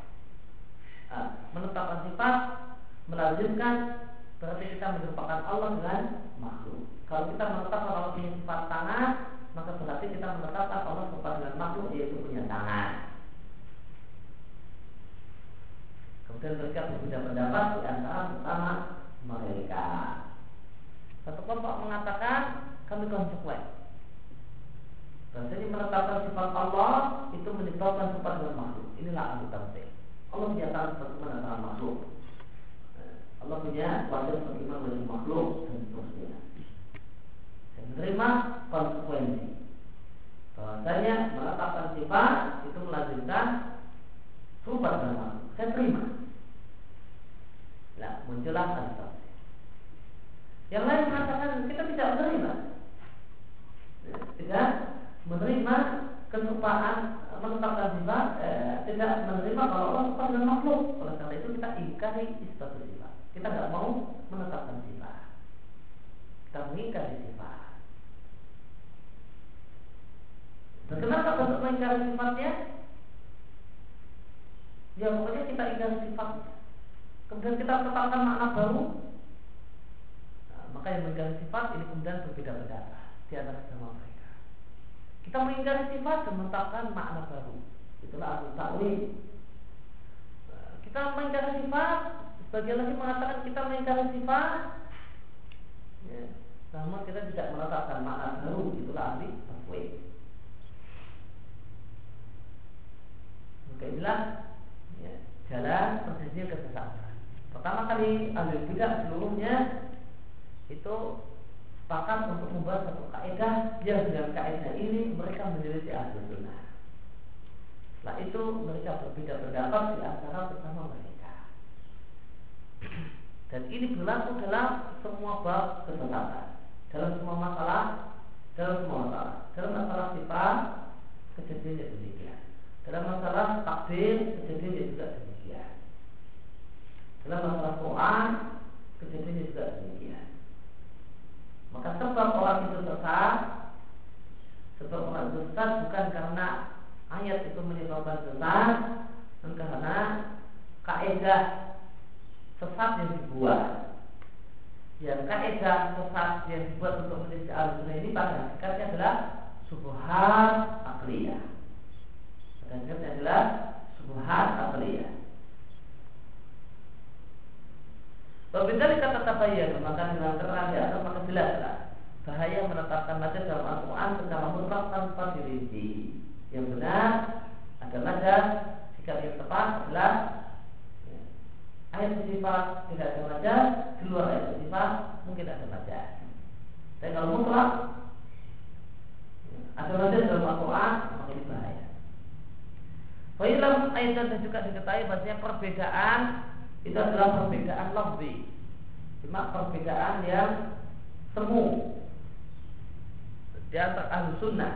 Uh, menetapkan sifat melazimkan berarti kita merupakan Allah dengan makhluk. Kalau kita menetapkan Allah punya sifat tangan, maka berarti kita menetapkan Allah sifat dengan makhluk yaitu punya tangan. Kemudian mereka berbeda pendapat di antara pertama mereka. Satu kelompok mengatakan kami konsekuen. Bahasanya menetapkan sifat Allah itu menyebabkan sifat dengan makhluk. Inilah ahli tafsir. Allah menyatakan seperti mana tangan makhluk. Eh, Allah punya wajah bagaimana wajah makhluk dan seterusnya. Dan menerima konsekuensi. Bahwasanya menetapkan sifat itu sifat dengan makhluk. Saya terima. Nah, muncullah tafsir. Yang lain mengatakan kita tidak menerima tidak menerima kesupaan menetapkan sifat eh, tidak menerima kalau Allah suka dengan makhluk oleh karena itu kita ingkari istilah sifat kita tidak mau menetapkan sifat kita mengingkari sifat dan kenapa untuk mengingkari sifatnya ya pokoknya kita ingkari sifatnya kemudian kita tetapkan makna baru nah, maka yang mengingkari sifat ini kemudian berbeda beda di antara sesama mereka. Kita mengingkari sifat dan menetapkan makna baru. Itulah arti takwil. Kita mengingkari sifat, sebagian lagi mengatakan kita mengingkari sifat, ya, namun kita tidak menetapkan makna baru. Itulah arti takwil. Maka inilah ya, jalan persisnya kesesatan. Pertama kali ahli bidah seluruhnya itu sepakat untuk membuat satu kaidah yang dengan kaidah ini mereka menjadi ahli sunnah. Setelah itu mereka berbeda pendapat di antara bersama mereka. Dan ini berlaku dalam semua bab kesesatan, dalam semua masalah, dalam semua masalah, dalam masalah sifat kejadiannya demikian. Dalam masalah takdir kejadiannya juga demikian. Dalam masalah Quran kejadiannya juga demikian. Maka sebab orang itu sesat Sebab orang itu sesat bukan karena Ayat itu menyebabkan sesat Dan karena Kaedah Sesat yang dibuat Yang kaedah sesat yang dibuat Untuk menjadi al ini pada hakikatnya adalah Subuhat akliyah Pada hakikatnya adalah Subuhat akliyah Wabidali kata tabayyan maka dengan terang atas maka jelaslah bahaya menetapkan nazar dalam Al-Quran secara mutlak tanpa dirinci. Yang benar adalah nazar sikap yang tepat adalah ya, ayat sifat tidak ada majaz, di ayat sifat mungkin ada majaz. Tapi kalau mutlak ada majaz dalam Al-Quran maka ini bahaya. Fa'ilam ayat dan juga diketahui bahasanya perbedaan itu adalah perbedaan lafzi. Cuma perbedaan yang semu di antara ahli sunnah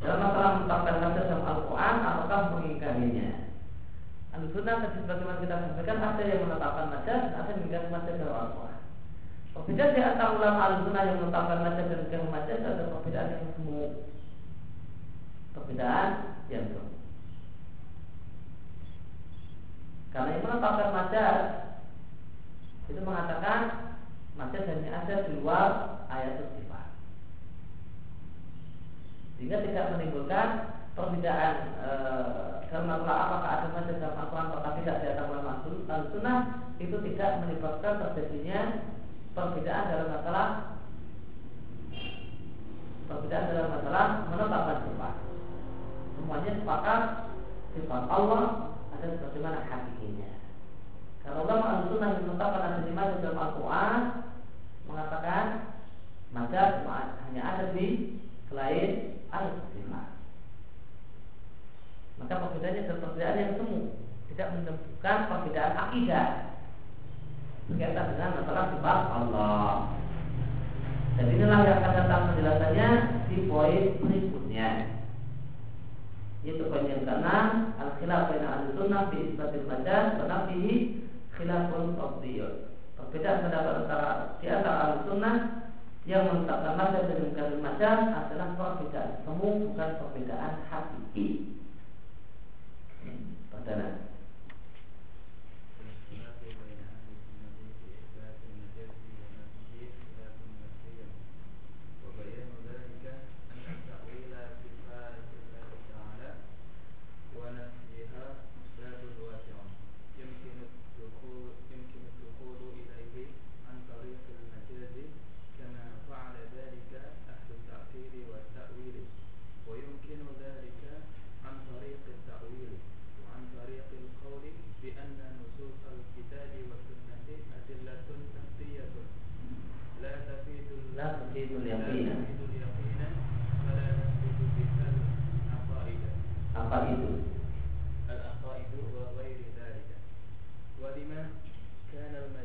dalam masalah menetapkan hadis dalam Al-Quran ataukah mengingkarinya. Ahli sunnah tadi sebagaimana kita sampaikan ada yang menetapkan majaz, ada yang mengingkari majaz dalam Al-Quran. Perbedaan di antara ulama ahli sunnah yang menetapkan majaz dan mengingkari majaz ada perbedaan yang semu. Perbedaan yang semu. Karena yang menetapkan majaz itu mengatakan majaz hanya ada di luar ayat sifat. Sehingga tidak menimbulkan perbedaan e, dalam masalah apakah ada majaz dalam Al-Quran atau tidak di atas ulama sunnah itu tidak menyebabkan terjadinya perbedaan dalam masalah perbedaan dalam masalah menetapkan sifat. Semuanya sepakat sifat Allah ada sebagaimana hakikinya. Kalau ulama al-sunnah yang menetapkan ada majaz dalam Al-Quran mengatakan majaz hanya ada di selain al-sifat. Maka perbedaannya adalah perbedaan yang semu, tidak menentukan perbedaan akidah berkaitan dengan masalah sifat Allah. Dan inilah yang akan datang penjelasannya di poin berikutnya. Yaitu poin yang keenam, al-khilaf bain al-sunnah bi isbatil majaz wa khilafun fardiyun. Perbedaan pendapat antara di antara al-sunnah yang menetapkan mazhab dan mengkaji mazhab adalah perbedaan semu bukan perbedaan hakiki. Padanan.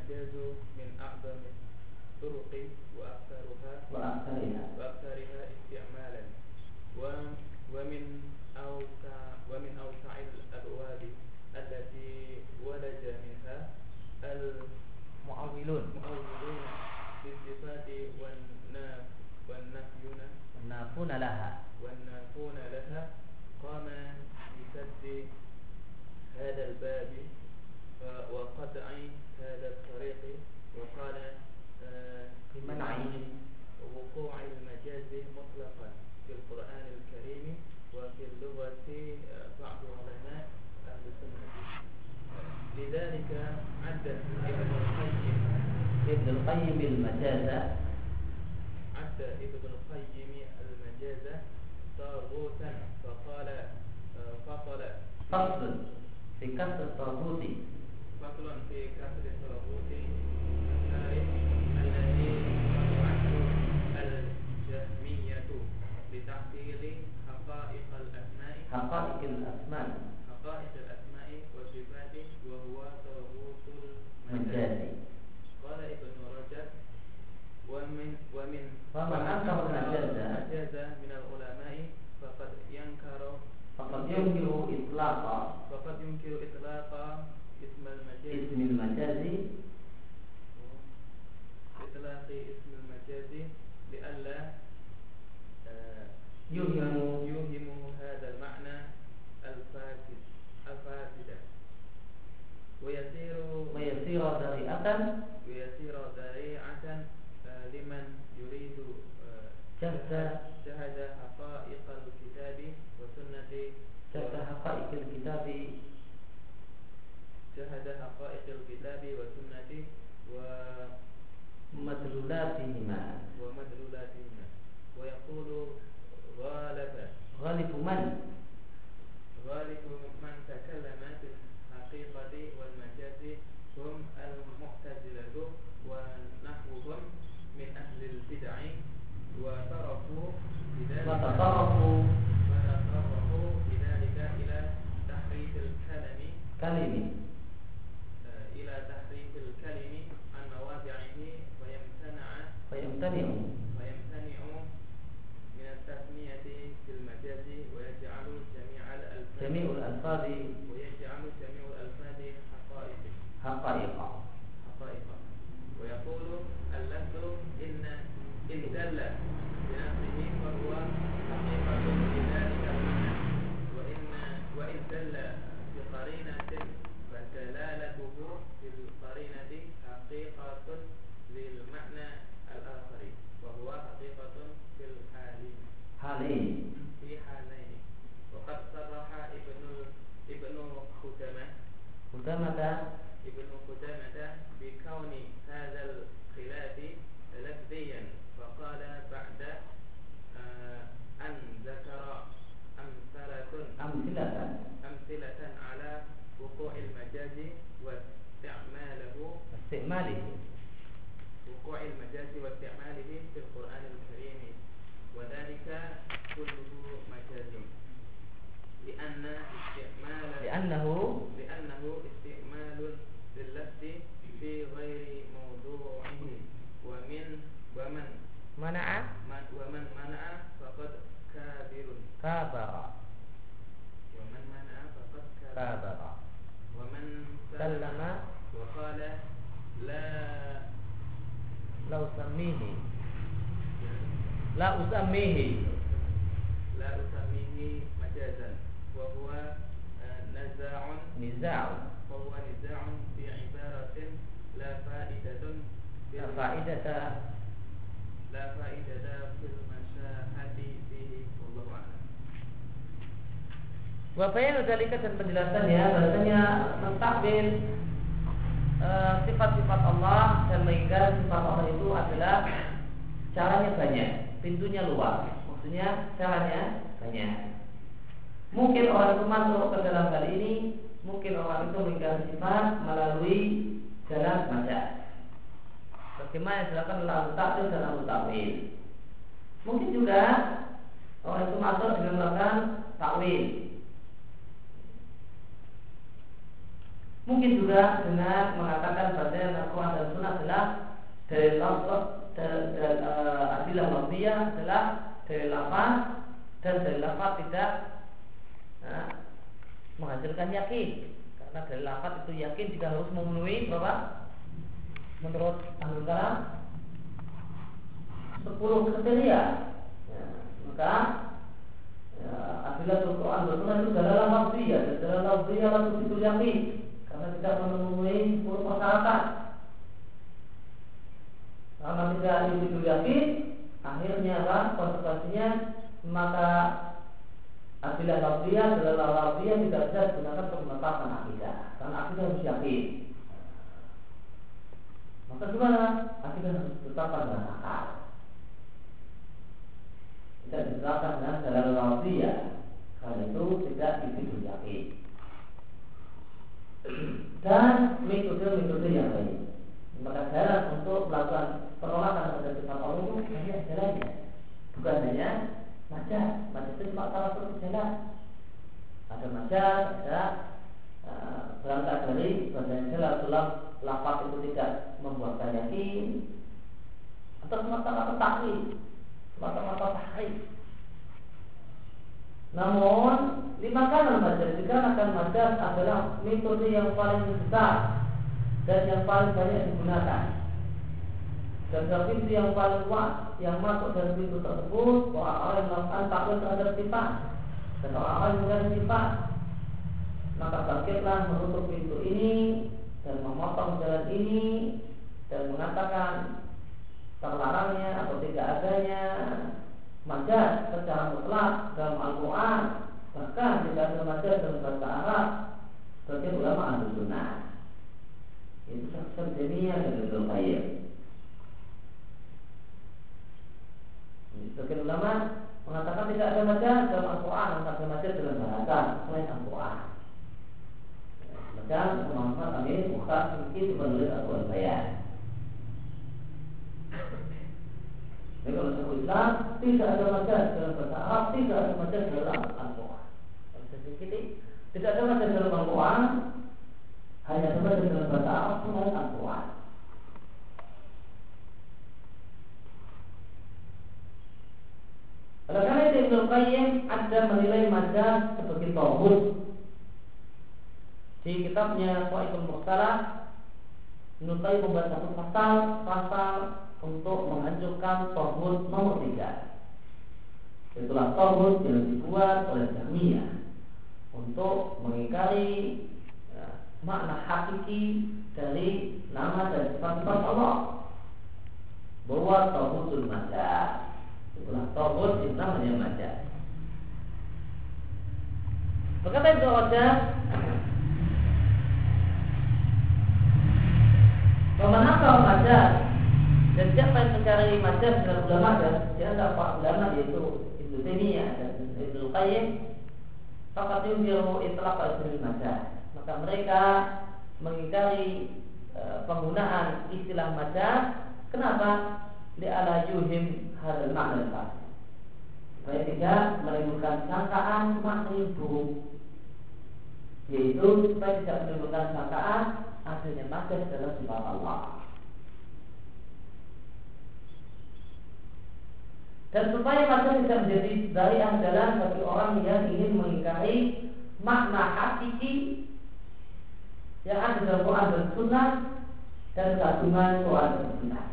الإعجاز من أعظم الطرق وأكثرها وأكثرها. استعمالا. ومن أوسع ومن أوسع الأبواب التي ولج منها المعولون المعولون بالصفات والناف والنافون لها. والنافون لها. قام بسد هذا الباب وقد عين هذا الطريق وقال آه، منع وقوع المجاز مطلقا في القرآن الكريم وفي اللغة آه، بعض علماء أهل السنة. لذلك عدت ابن القيم. ابن القيم المجاز. عد ابن القيم المجاز طاغوتا. فقال آه، فصل. فصل. في كسر الطاغوت. حقائق الأسماء حقائق الأسماء وصفاته وهو تربوط المجازي قال ابن رجب ومن ومن فمن أنكر المجاز من العلماء فقد ينكر فقد ينكر الكتاب وسنة ومدلولاتهما. ومدلولاتهما. ويقول غالب غالب من؟ غالب من تكلم في الحقيقة والمجاز هم المعتزلة ونحوهم من أهل البدع وترفوا بذلك وتطرفوا وتطرفوا بذلك إلى تحريف الكلم. كلمي Tadi. 11 lafaz dan uh, adilah lafziyah adalah dari lafaz dan dari lafaz tidak uh, menghasilkan yakin. Karena dari lafaz itu yakin jika harus memenuhi berapa? Menurut kalam sepuluh kriteria. Ya, maka ya, adilah Al-Quran dan Sunnah itu adalah lafziyah dan dalam lafziyah lalu itu yakin. Karena tidak memenuhi sepuluh persyaratan. Karena tidak itu yakin, akhirnya apa? Konsekuensinya maka akidah lafziyah adalah lafziyah tidak bisa digunakan untuk menetapkan akidah. Karena akidah harus yakin. Maka gimana? Akidah harus ditetapkan dengan akal. Tidak ditetapkan dengan dalam lafziyah. Karena itu tidak itu yakin dan metode-metode yang lain. Maka jalan untuk melakukan penolakan terhadap sifat Allah itu banyak jalannya. Bukan hanya majaz, majaz itu cuma salah satu jalan. Ada majaz, ada uh, berangkat dari bahasanya jelas sulap lapat itu tidak membuatkan yakin atau semata-mata takhir, semata-mata tahrif. Namun lima kanan majaz dikarenakan majaz adalah metode yang paling besar dan yang paling banyak digunakan. Dan pintu yang paling luas yang masuk dari pintu tersebut orang-orang yang melakukan takwil terhadap sifat dan orang-orang yang menggunakan sifat maka bangkitlah menutup pintu ini dan memotong jalan ini dan mengatakan terlarangnya atau tidak adanya majaz secara mutlak dalam Al-Quran bahkan tidak ada majaz dalam bahasa Arab bagi ulama ahli sunnah itu faktor dunia dan Ibnu Qayyim Sebagian ulama mengatakan tidak ada macam dalam Al-Quran tentang macam dalam bahasa selain Al-Quran. Macam kemampuan kami buka sedikit menulis Al-Quran saya. Jadi kalau saya Islam tidak ada macam dalam bahasa Arab, tidak ada macam dalam Al-Quran. Sedikit tidak ada macam dalam Al-Quran, hanya ada majas dalam bahasa Arab selain Al-Quran. Oleh karena itu Ibnu Qayyim ada menilai majas sebagai tauhid di kitabnya Qaidul Mukhtalah Ibnu Qayyim membuat satu pasal pasal untuk menghancurkan tauhid nomor tiga itulah tauhid yang dibuat oleh Jahmiyah untuk mengingkari makna hakiki dari nama dan sifat-sifat Allah. Bahwa tauhidul majas Itulah togut itu namanya majaz. Berkata Ibnu Rajab Pemanakal majaz dan siapa yang mencari majaz dalam ulama dan di antara pak ulama yaitu Ibnu Taimiyah dan Ibnu Qayyim maka yunziru itlaq majaz maka mereka mengingkari e, penggunaan istilah majaz. Kenapa? Li'ala yuhim hadal makna supaya tidak menimbulkan sangkaan makna buruk. Yaitu supaya tidak menimbulkan sangkaan adanya majas dalam sifat Allah. Dan supaya majas tidak menjadi dari andalan bagi orang yang ingin mengingkari makna hakiki yang ada dalam Quran dan Sunnah dan kandungan Quran dan Sunnah.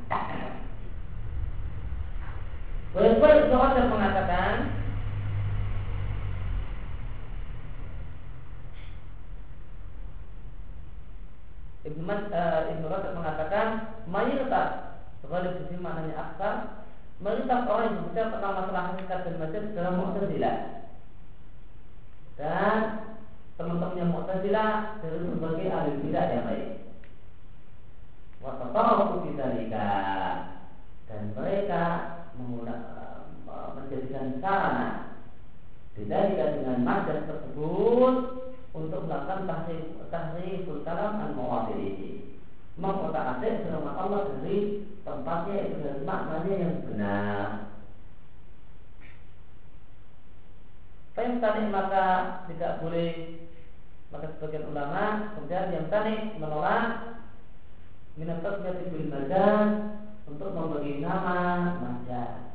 Walaupun Ibnu Rajab mengatakan Ibnu uh, Ibnu Rajab mengatakan mayoritas Ghalib di sini maknanya aksar mayoritas orang yang berbicara tentang masalah hakikat dan majaz dalam Mu'tazilah. Dan teman-temannya Mu'tazilah dari berbagai ahli bidah yang lain. Wa tatarrufu fi dan mereka Eh, menjadikan sarana didalikan dengan majas tersebut untuk melakukan tahrif tahriful kalam an mawadhihi mengotak atik firman Allah dari tempatnya itu dari maknanya yang benar Fa'in tani maka tidak boleh maka sebagian ulama kemudian yang tani menolak minat tasmiyati bil untuk memberi nama majas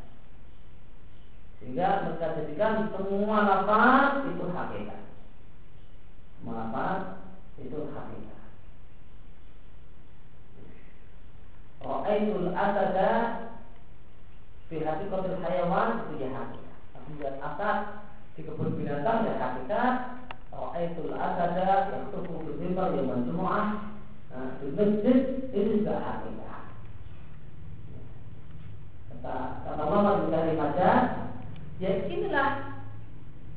sehingga mereka jadikan semua lafaz itu hakikat. Semua lafaz itu hakikat. Ra'aitul asada fi hakikatil hayawan itu ya hakikat. Aku melihat asad di kebun binatang ya hakikat. Ra'aitul asada yang tubuh di yang menjumu'ah nah, di masjid itu juga hakikat kata kata Allah dari majaz ya inilah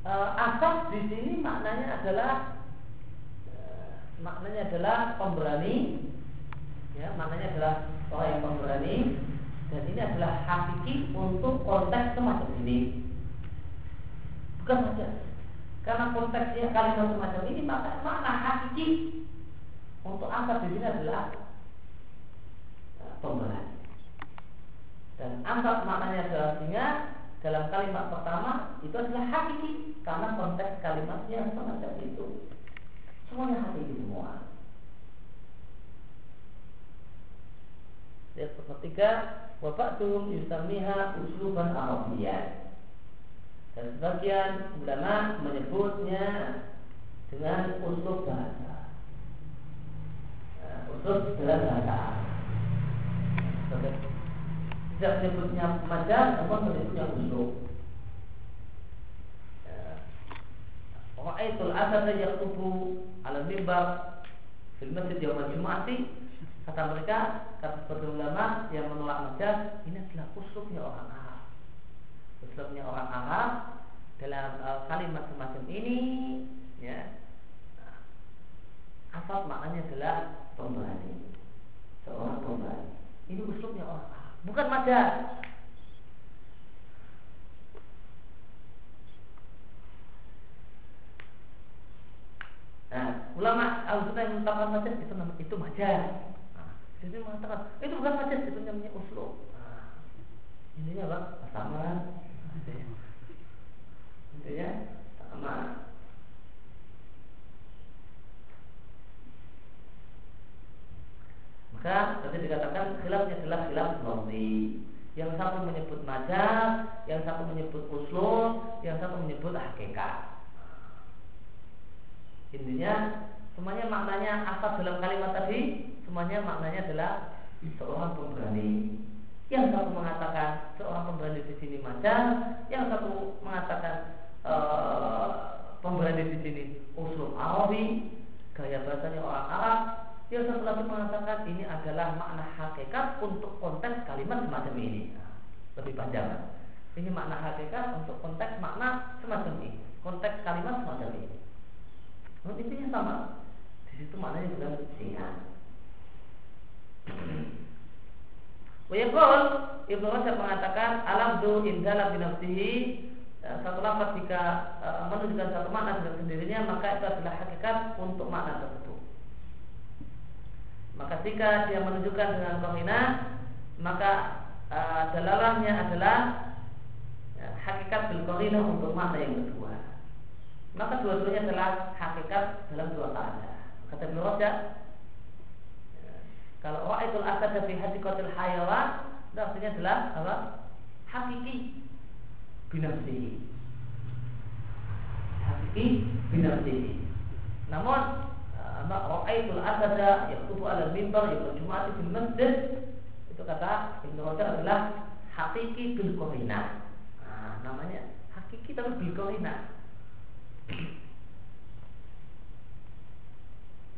e, asap di sini maknanya adalah e, maknanya adalah pemberani ya maknanya adalah orang yang pemberani dan ini adalah hakiki untuk konteks semacam ini karena konteksnya kalimat semacam ini maka makna hakiki untuk asap di sini adalah e, pemberani dan angkat maknanya adalah singa dalam kalimat pertama itu adalah hakiki karena konteks kalimatnya semacam itu. Semuanya hakiki semua. Yang ketiga, Bapak tuhum yusamiha usluban Arabiyah Dan sebagian ulama menyebutnya dengan uslub bahasa. Nah, uslub dalam bahasa Arab. Tidak menyebutnya majaz namun menyebutnya usul Ra'aitul asad yaktubu ala mimbar fil masjid yaum Jum'ati kata mereka kata sebagian ulama yang menolak majaz ini adalah usulnya orang Arab usulnya orang Arab dalam uh, kalimat semacam ini ya asal maknanya adalah pemberani seorang pemberani ini usulnya orang Arab bukan majaz. Nah, ulama al-sunnah yang menetapkan majaz itu nama itu itu majaz. Nah, jadi mengatakan itu bukan majaz, itu namanya uslub. Nah, intinya apa? Sama. Intinya sama. Maka tadi dikatakan khilafnya adalah khilaf lafzi. Yang satu menyebut majaz, yang satu menyebut usul, yang satu menyebut hakikat. Intinya semuanya maknanya apa dalam kalimat tadi? Semuanya maknanya adalah seorang pemberani. Yang satu mengatakan seorang pemberani di sini majaz, yang satu mengatakan uh, pemberani di sini usul Arabi, gaya bahasanya orang Arab, yang satu lagi mengatakan ini adalah makna hakikat untuk konteks kalimat semacam ini. Nah, lebih panjang. Ini makna hakikat untuk konteks makna semacam ini. Konteks kalimat semacam ini. Nah, intinya sama. Di situ maknanya bukan singkat. Wayakul Ibnu Rajab mengatakan alam du indala binafsihi eh, satu lafaz jika uh, menunjukkan satu makna dengan sendirinya maka itu adalah hakikat untuk makna tersebut. Maka jika dia menunjukkan dengan kohina Maka uh, dalalahnya adalah ya, Hakikat bil kohina untuk makna yang kedua. Maka dua-duanya adalah hakikat dalam dua keadaan. Kata Ibn Rajab ya, Kalau wa'idul asad fi hadikotil hayawan Itu artinya adalah apa? Hakiki binafsihi Hakiki binafsihi Namun ra'aitul asada yaqutu ala mimbar yaumul jum'ati fil masjid itu kata Ibnu Rajab adalah hakiki bil. Nah, namanya hakiki tapi bil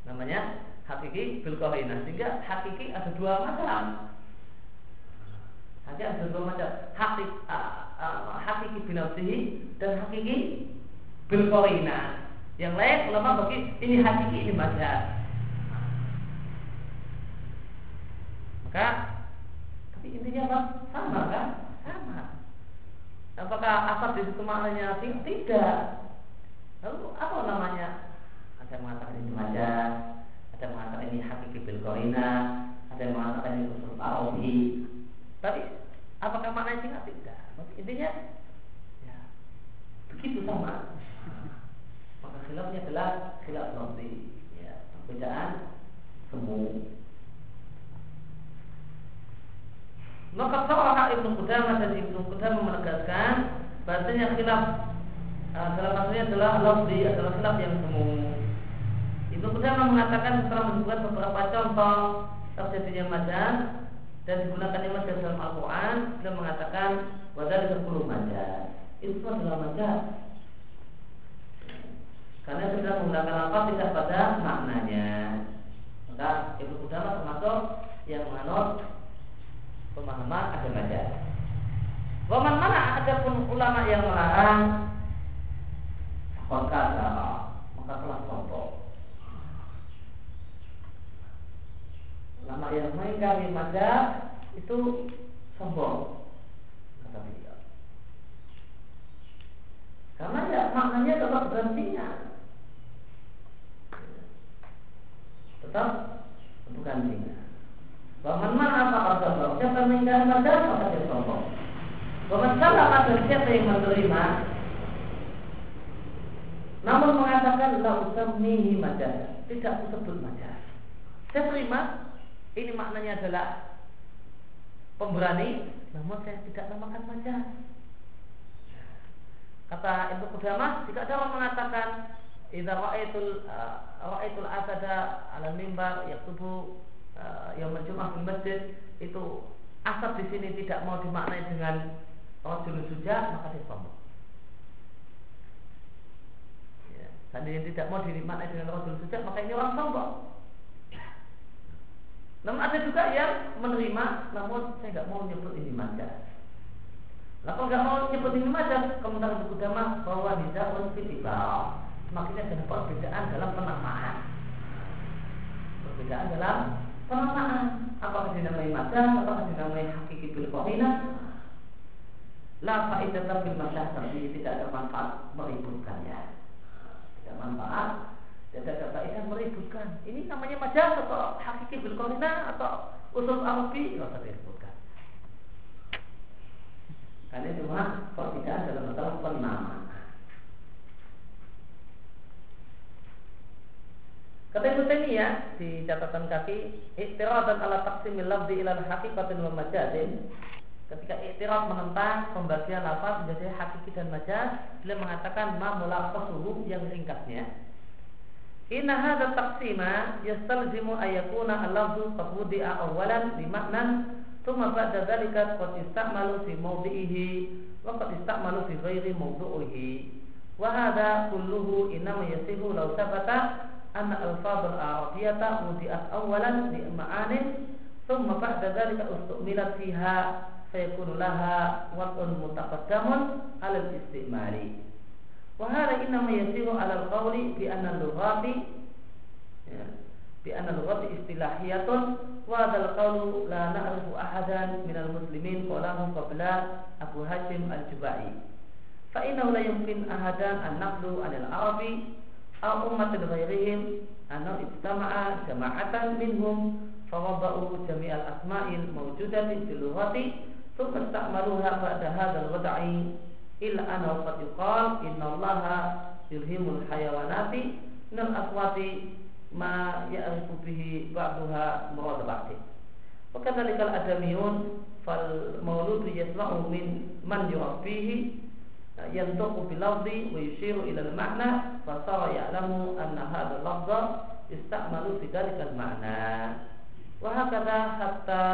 namanya hakiki bil qarina. Sehingga hakiki ada dua macam. Hakiki ada dua macam. Hakik, uh, uh, hakiki binafsihi dan hakiki bil qarina. Yang lain ulama bagi ini hakiki ini majaz. Maka tapi intinya apa? Sama kan? Sama. Apakah asal di situ maknanya tidak? Lalu apa namanya? Ada mengatakan ini majaz, ada yang mengatakan ini hakiki bil ada yang mengatakan ini usul arabi. Tapi apakah maknanya singkat? Tidak. Intinya ya begitu sama khilafnya adalah khilaf nanti ya, perbedaan semu maka Sarah Ibnu Qudamah dan Ibnu Qudamah menegaskan bahasanya khilaf uh, salah satunya adalah lafzi adalah khilaf yang semu Ibnu Qudamah mengatakan setelah menyebutkan beberapa contoh terjadinya madan dan digunakannya madan dalam Al-Quran beliau mengatakan wadal sepuluh madan itu adalah madan karena sudah menggunakan apa tidak pada maknanya. Maka Ibnu Qudamah termasuk yang menganut pemahaman agama majaz. Waman mana ada pun ulama yang melarang maka maka telah sombong. Ulama yang mengingkari majaz itu sombong kata beliau. Karena ya maknanya tetap berhentinya tetap bukan zina. Bahkan mana apa kata Siapa yang mengingkari mazhab maka dia sombong. Bahkan salah kata siapa yang menerima namun mengatakan la usammihi majaz, tidak disebut majaz. Saya terima ini maknanya adalah pemberani, namun saya tidak namakan majaz. Kata Ibnu Qudamah, jika ada orang mengatakan Idza ra'aitul uh, ra'aitul asada 'ala mimbar yaktubu uh, yang Jumat di masjid itu asad di sini tidak mau dimaknai dengan rajul suja maka dia sombong. Ya, seandainya tidak mau dimaknai dengan rajul suja maka ini orang sombong. Namun ada juga yang menerima namun saya nggak mau nyebut ini manja. Lalu nggak mau nyebut ini manja, komentar buku damah bahwa nizarun fitibah semakin ada perbedaan dalam penamaan. Perbedaan dalam penamaan. Apakah dinamai madan, apakah dinamai hakiki bil? La masyah tapi tidak ada manfaat meributkannya. Tidak manfaat Tidak ada faedah meributkan. Ini namanya majaz atau hakiki bil atau usul arabi nggak usah disebutkan. Karena cuma perbedaan dalam masalah penamaan. Kata Ibnu Taimiyah di catatan kaki, dan ala taqsimil lafzi ila haqiqatin wa majazin. Ketika iktiraf menentang pembagian lafaz menjadi hakiki dan majaz, beliau mengatakan ma mulaqasuhu yang ringkasnya Inna hadha taqsima yastalzimu ayakuna al-lafzu qad wudi'a awalan bi thumma ba'da dhalika qad ista'malu fi mawdi'ihi wa qad ista'malu fi ghairi mawdu'ihi. Wa hadha kulluhu inma yasihu law thabata anna al-fadh al-arabiyyata wudi'at awalan bi ma'anin thumma ba'da dhalika ustu'milat fiha fayakunu laha wad'un mutaqaddamun 'ala al-istimali Wahada inna yasiru ala al-qawli bi anna lughati ya, bi anna lughati istilahiyatun wa hadal qawlu la na'rifu ahadan minal muslimin qalahu qabla Abu Hashim al-Jubai fa innahu la yumkin ahadan an naqlu anil arabi aw ghairihim anna ijtama'a jama'atan minhum jami'al asma'il mawjudatin fil lughati thumma ista'maluha ba'da hadzal illa ana qad yuqal allaha yulhimul hayawanati minal aswati ma ya'rifu bihi ba'daha murad ba'di. Wa kadzalikal adamiyun fal mauludu yasma'u min man yurabbihi yantuqu bil lafzi wa yushiru ila al ma'na fa sara ya'lamu anna hadha al lafza yusta'malu fi dhalika al ma'na. Wa hakadha hatta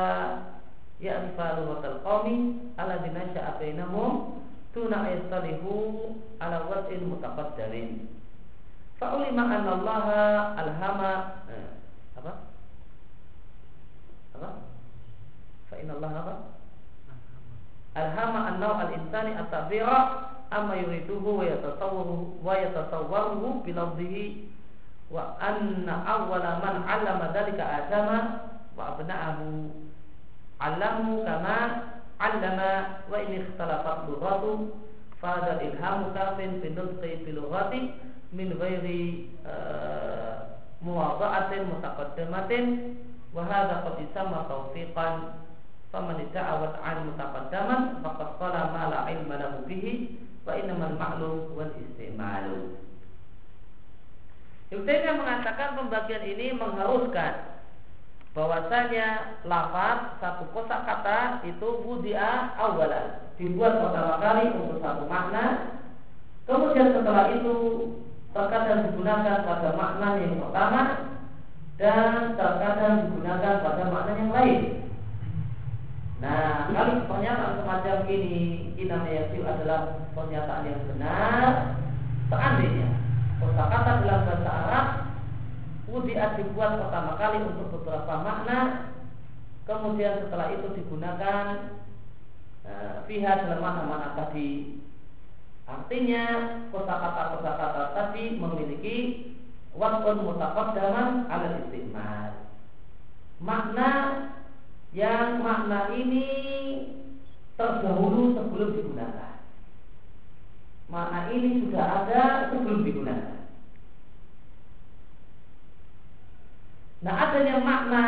ya'rifa lughatal qawmi alladhina sha'a bainahum tuna yastalihu ala wad'in mutaqaddarin. Fa'ulima anna Allah alhama eh, apa? Apa? Fa inna Allah apa? Alhama an-naw al-insani at-tabira amma yuriduhu wa yatasawwaru wa yatasawwaruhu bi lafzihi wa anna awwala man 'allama dhalika adama wa abna'ahu. Kama allama wa ini ikhtalafat lughatu fahada ilhamu kafin fi nutqi min ghairi uh, muwada'atin mutaqaddamatin. Wa hadha qad faman ta'awat an mutaqaddaman faqad qala ma ilma lahu bihi wa innamal ma'lum wal istimalu. Ibnu mengatakan pembagian ini mengharuskan bahwasanya lafaz satu kosa kata itu wudia awalan dibuat pertama kali untuk satu makna. Kemudian setelah itu terkadang digunakan pada makna yang pertama dan terkadang digunakan pada makna yang lain. Nah, kali pernyataan semacam ini inama yasil adalah pernyataan yang benar seandainya kosakata dalam bahasa Arab Wudiat dibuat pertama kali untuk beberapa makna. Kemudian setelah itu digunakan e, Pihak dalam makna-makna tadi. Artinya kosakata-kosakata tadi memiliki Wakun mutaqaddaman ala istiqmal Makna yang makna ini terdahulu sebelum digunakan. Makna ini sudah ada sebelum digunakan Nah adanya makna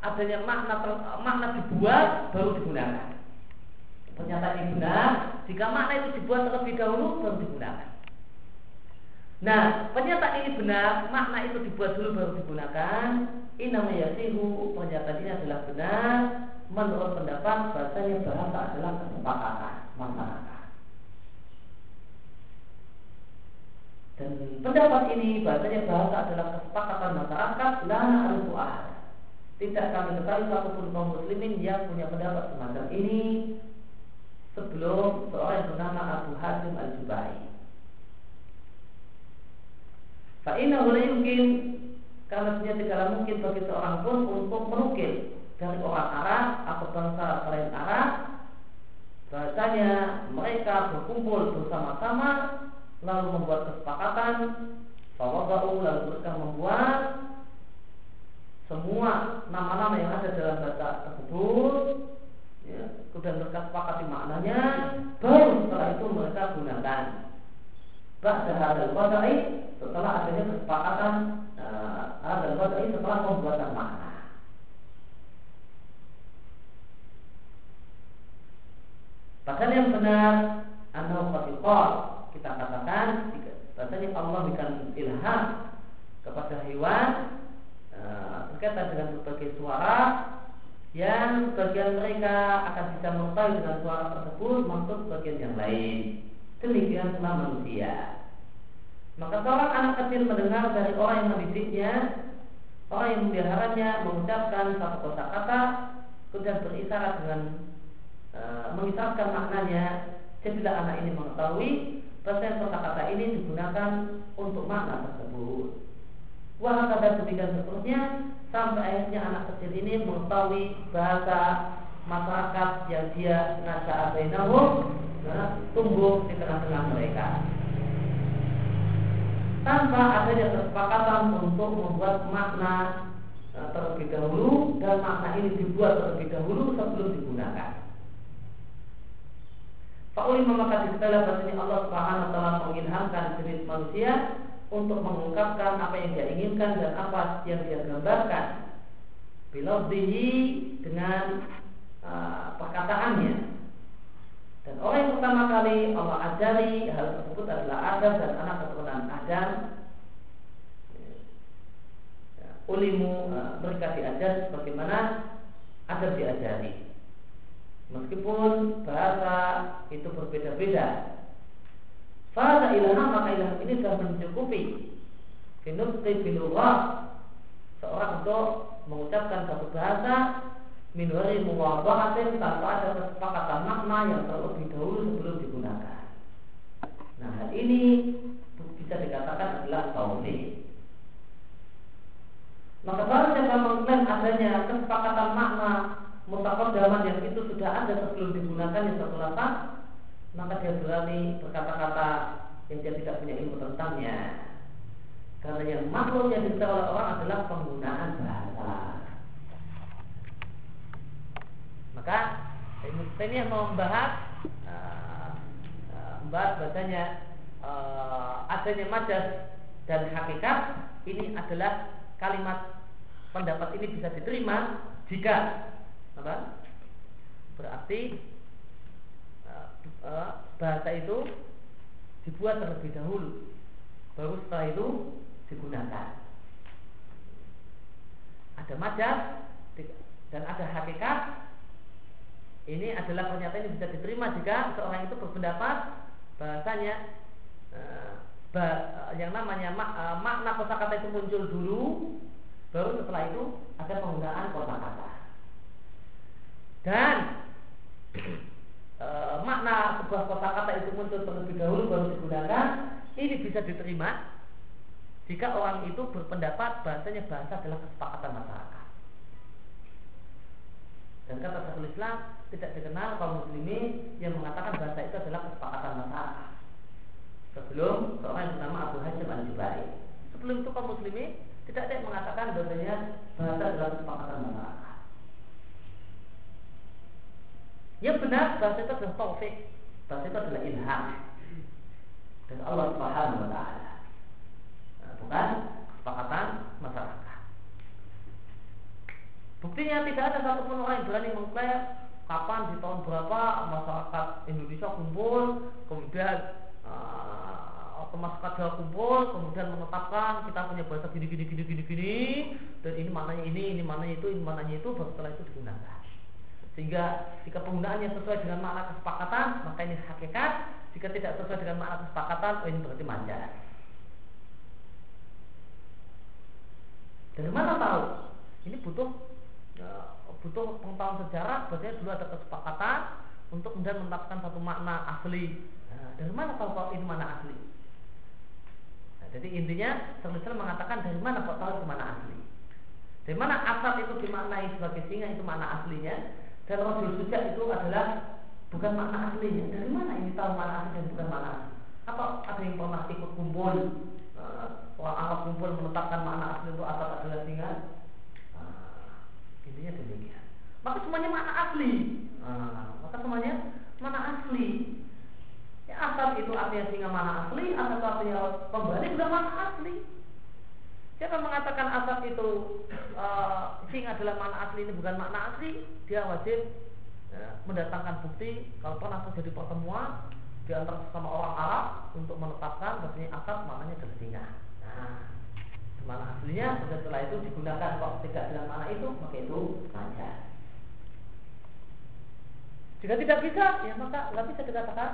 adanya makna makna dibuat baru digunakan. Pernyataan ini benar jika makna itu dibuat terlebih dahulu baru digunakan. Nah, pernyataan ini benar, makna itu dibuat dulu baru digunakan. Ini namanya yasihu, pernyataan ini adalah benar menurut pendapat bahasanya bahasa adalah kesepakatan masyarakat. Dan pendapat ini bahasanya bahasa adalah kesepakatan masyarakat lana al Tidak kami ketahui satupun kaum muslimin yang punya pendapat semacam ini sebelum seorang yang bernama Abu Hasim al-Jubai. Fa'inna boleh mungkin karena sebenarnya tidaklah mungkin bagi seorang pun untuk menukil dari orang Arab atau bangsa selain Arab bahasanya mereka berkumpul bersama-sama lalu membuat kesepakatan bahwa baru lalu mereka membuat semua nama-nama yang ada dalam bahasa tersebut ya, kemudian mereka sepakati maknanya baru setelah itu mereka gunakan Ba'da hadal qada'i setelah adanya kesepakatan uh, dan ini setelah pembuatan makna. Padahal yang benar anahu qatiqal kita katakan bahasanya Allah berikan ilham kepada hewan uh, berkaitan dengan berbagai suara yang bagian mereka akan bisa mengetahui dengan suara tersebut maksud bagian yang lain. Demikian pula manusia. Maka seorang anak kecil mendengar dari orang yang mendidiknya, orang yang memeliharanya mengucapkan satu kosa kata, kemudian berisyarat dengan e, mengisyaratkan maknanya. Jadilah anak ini mengetahui bahasa kosa kata ini digunakan untuk makna tersebut. Wah kata demikian seterusnya sampai akhirnya anak kecil ini mengetahui bahasa masyarakat yang dia nasa abainahum nah, tumbuh di tengah-tengah mereka tanpa adanya kesepakatan untuk membuat makna uh, terlebih dahulu dan makna ini dibuat terlebih dahulu sebelum digunakan. Fauli maka diketahui bahwa Allah Subhanahu wa taala mengilhamkan jenis manusia untuk mengungkapkan apa yang dia inginkan dan apa yang dia gambarkan. Bilawdihi dengan uh, perkataannya dan orang yang pertama kali Allah ajari hal tersebut adalah Adam dan anak keturunan Adam. Ya, ulimu uh, mereka diajar sebagaimana Adam diajari. Meskipun bahasa itu berbeda-beda. Fasa ilham maka ilham ini sudah mencukupi. Finutqi bilurah seorang untuk mengucapkan satu bahasa min ghairi muwadhahatin tanpa ada kesepakatan makna yang terlebih dahulu sebelum digunakan. Nah, hal ini bisa dikatakan adalah tauhid. Maka baru siapa mengklaim adanya kesepakatan makna zaman yang itu sudah ada sebelum digunakan yang lapan, maka dia berani berkata-kata yang dia tidak punya ilmu tentangnya. Karena yang makhluk yang diketahui oleh orang adalah penggunaan bahasa. Maka Ibnu Taimiyah mau membahas uh, uh, membahas bahasanya uh, adanya majas dan hakikat ini adalah kalimat pendapat ini bisa diterima jika apa? Berarti uh, uh, bahasa itu dibuat terlebih dahulu, baru setelah itu digunakan. Ada majas dan ada hakikat ini adalah pernyataan yang bisa diterima jika seorang itu berpendapat bahasanya uh, yang namanya mak, makna kosakata itu muncul dulu, baru setelah itu ada penggunaan kosakata. Dan uh, makna sebuah kosakata itu muncul terlebih dahulu baru digunakan, ini bisa diterima jika orang itu berpendapat bahasanya bahasa adalah kesepakatan masyarakat. Dan kata Syekhul Islam tidak dikenal kaum muslimin yang mengatakan bahasa itu adalah kesepakatan masyarakat. Sebelum seorang yang bernama Abu Hashim al Jubai. Sebelum itu kaum muslimin tidak ada yang mengatakan bahasanya bahasa adalah kesepakatan masyarakat. Yang benar bahasa itu adalah taufik, bahasa itu adalah ilham dari Allah Subhanahu wa taala. Nah, bukan kesepakatan masyarakat. Buktinya tidak ada satupun orang yang berani mengklaim kapan di tahun berapa masyarakat Indonesia kumpul, kemudian uh, masyarakat kumpul, kemudian menetapkan kita punya bahasa gini gini gini gini gini, dan ini maknanya ini, ini maknanya itu, ini maknanya itu, setelah itu digunakan. Sehingga jika penggunaannya sesuai dengan makna kesepakatan, maka ini hakikat. Jika tidak sesuai dengan makna kesepakatan, oh ini berarti manja. Dari mana tahu? Ini butuh Ya, butuh pengetahuan sejarah berarti dulu ada kesepakatan untuk kemudian menetapkan satu makna asli nah, dari mana tahu kalau ini mana asli nah, jadi intinya Syekhul mengatakan dari mana kok tahu itu mana asli dari mana asal itu dimaknai sebagai singa itu makna aslinya dan Rasul Suja itu adalah bukan makna aslinya dari mana ini tahu mana asli dan bukan makna asli apa ada yang pernah ikut kumpul uh, orang Arab kumpul menetapkan makna asli itu asal adalah singa Intinya demikian. Maka semuanya mana asli. Nah, maka semuanya mana asli. Ya, asal itu artinya singa mana asli atau artinya kembali sudah mana asli. Siapa mengatakan asad itu uh, singa adalah mana asli ini bukan makna asli, dia wajib ya, mendatangkan bukti kalau pernah terjadi pertemuan di antara sama orang Arab untuk menetapkan bahwasanya asad maknanya adalah singa. Nah, mana aslinya setelah itu digunakan kok tidak dengan mana itu maka itu saja. Jika tidak bisa, ya maka nggak bisa dikatakan.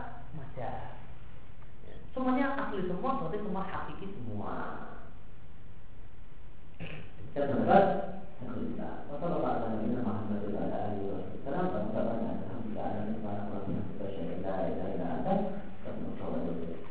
Ya, semuanya asli semua, berarti semua hakiki semua. Terdapat alhamdulillah. Maka bapak akan nabi nama Muhammad Sallallahu Alaihi Wasallam. Kenapa? Maka bapak akan alhamdulillah. Alhamdulillah. Alhamdulillah. dari Alhamdulillah. Alhamdulillah. Alhamdulillah. Alhamdulillah.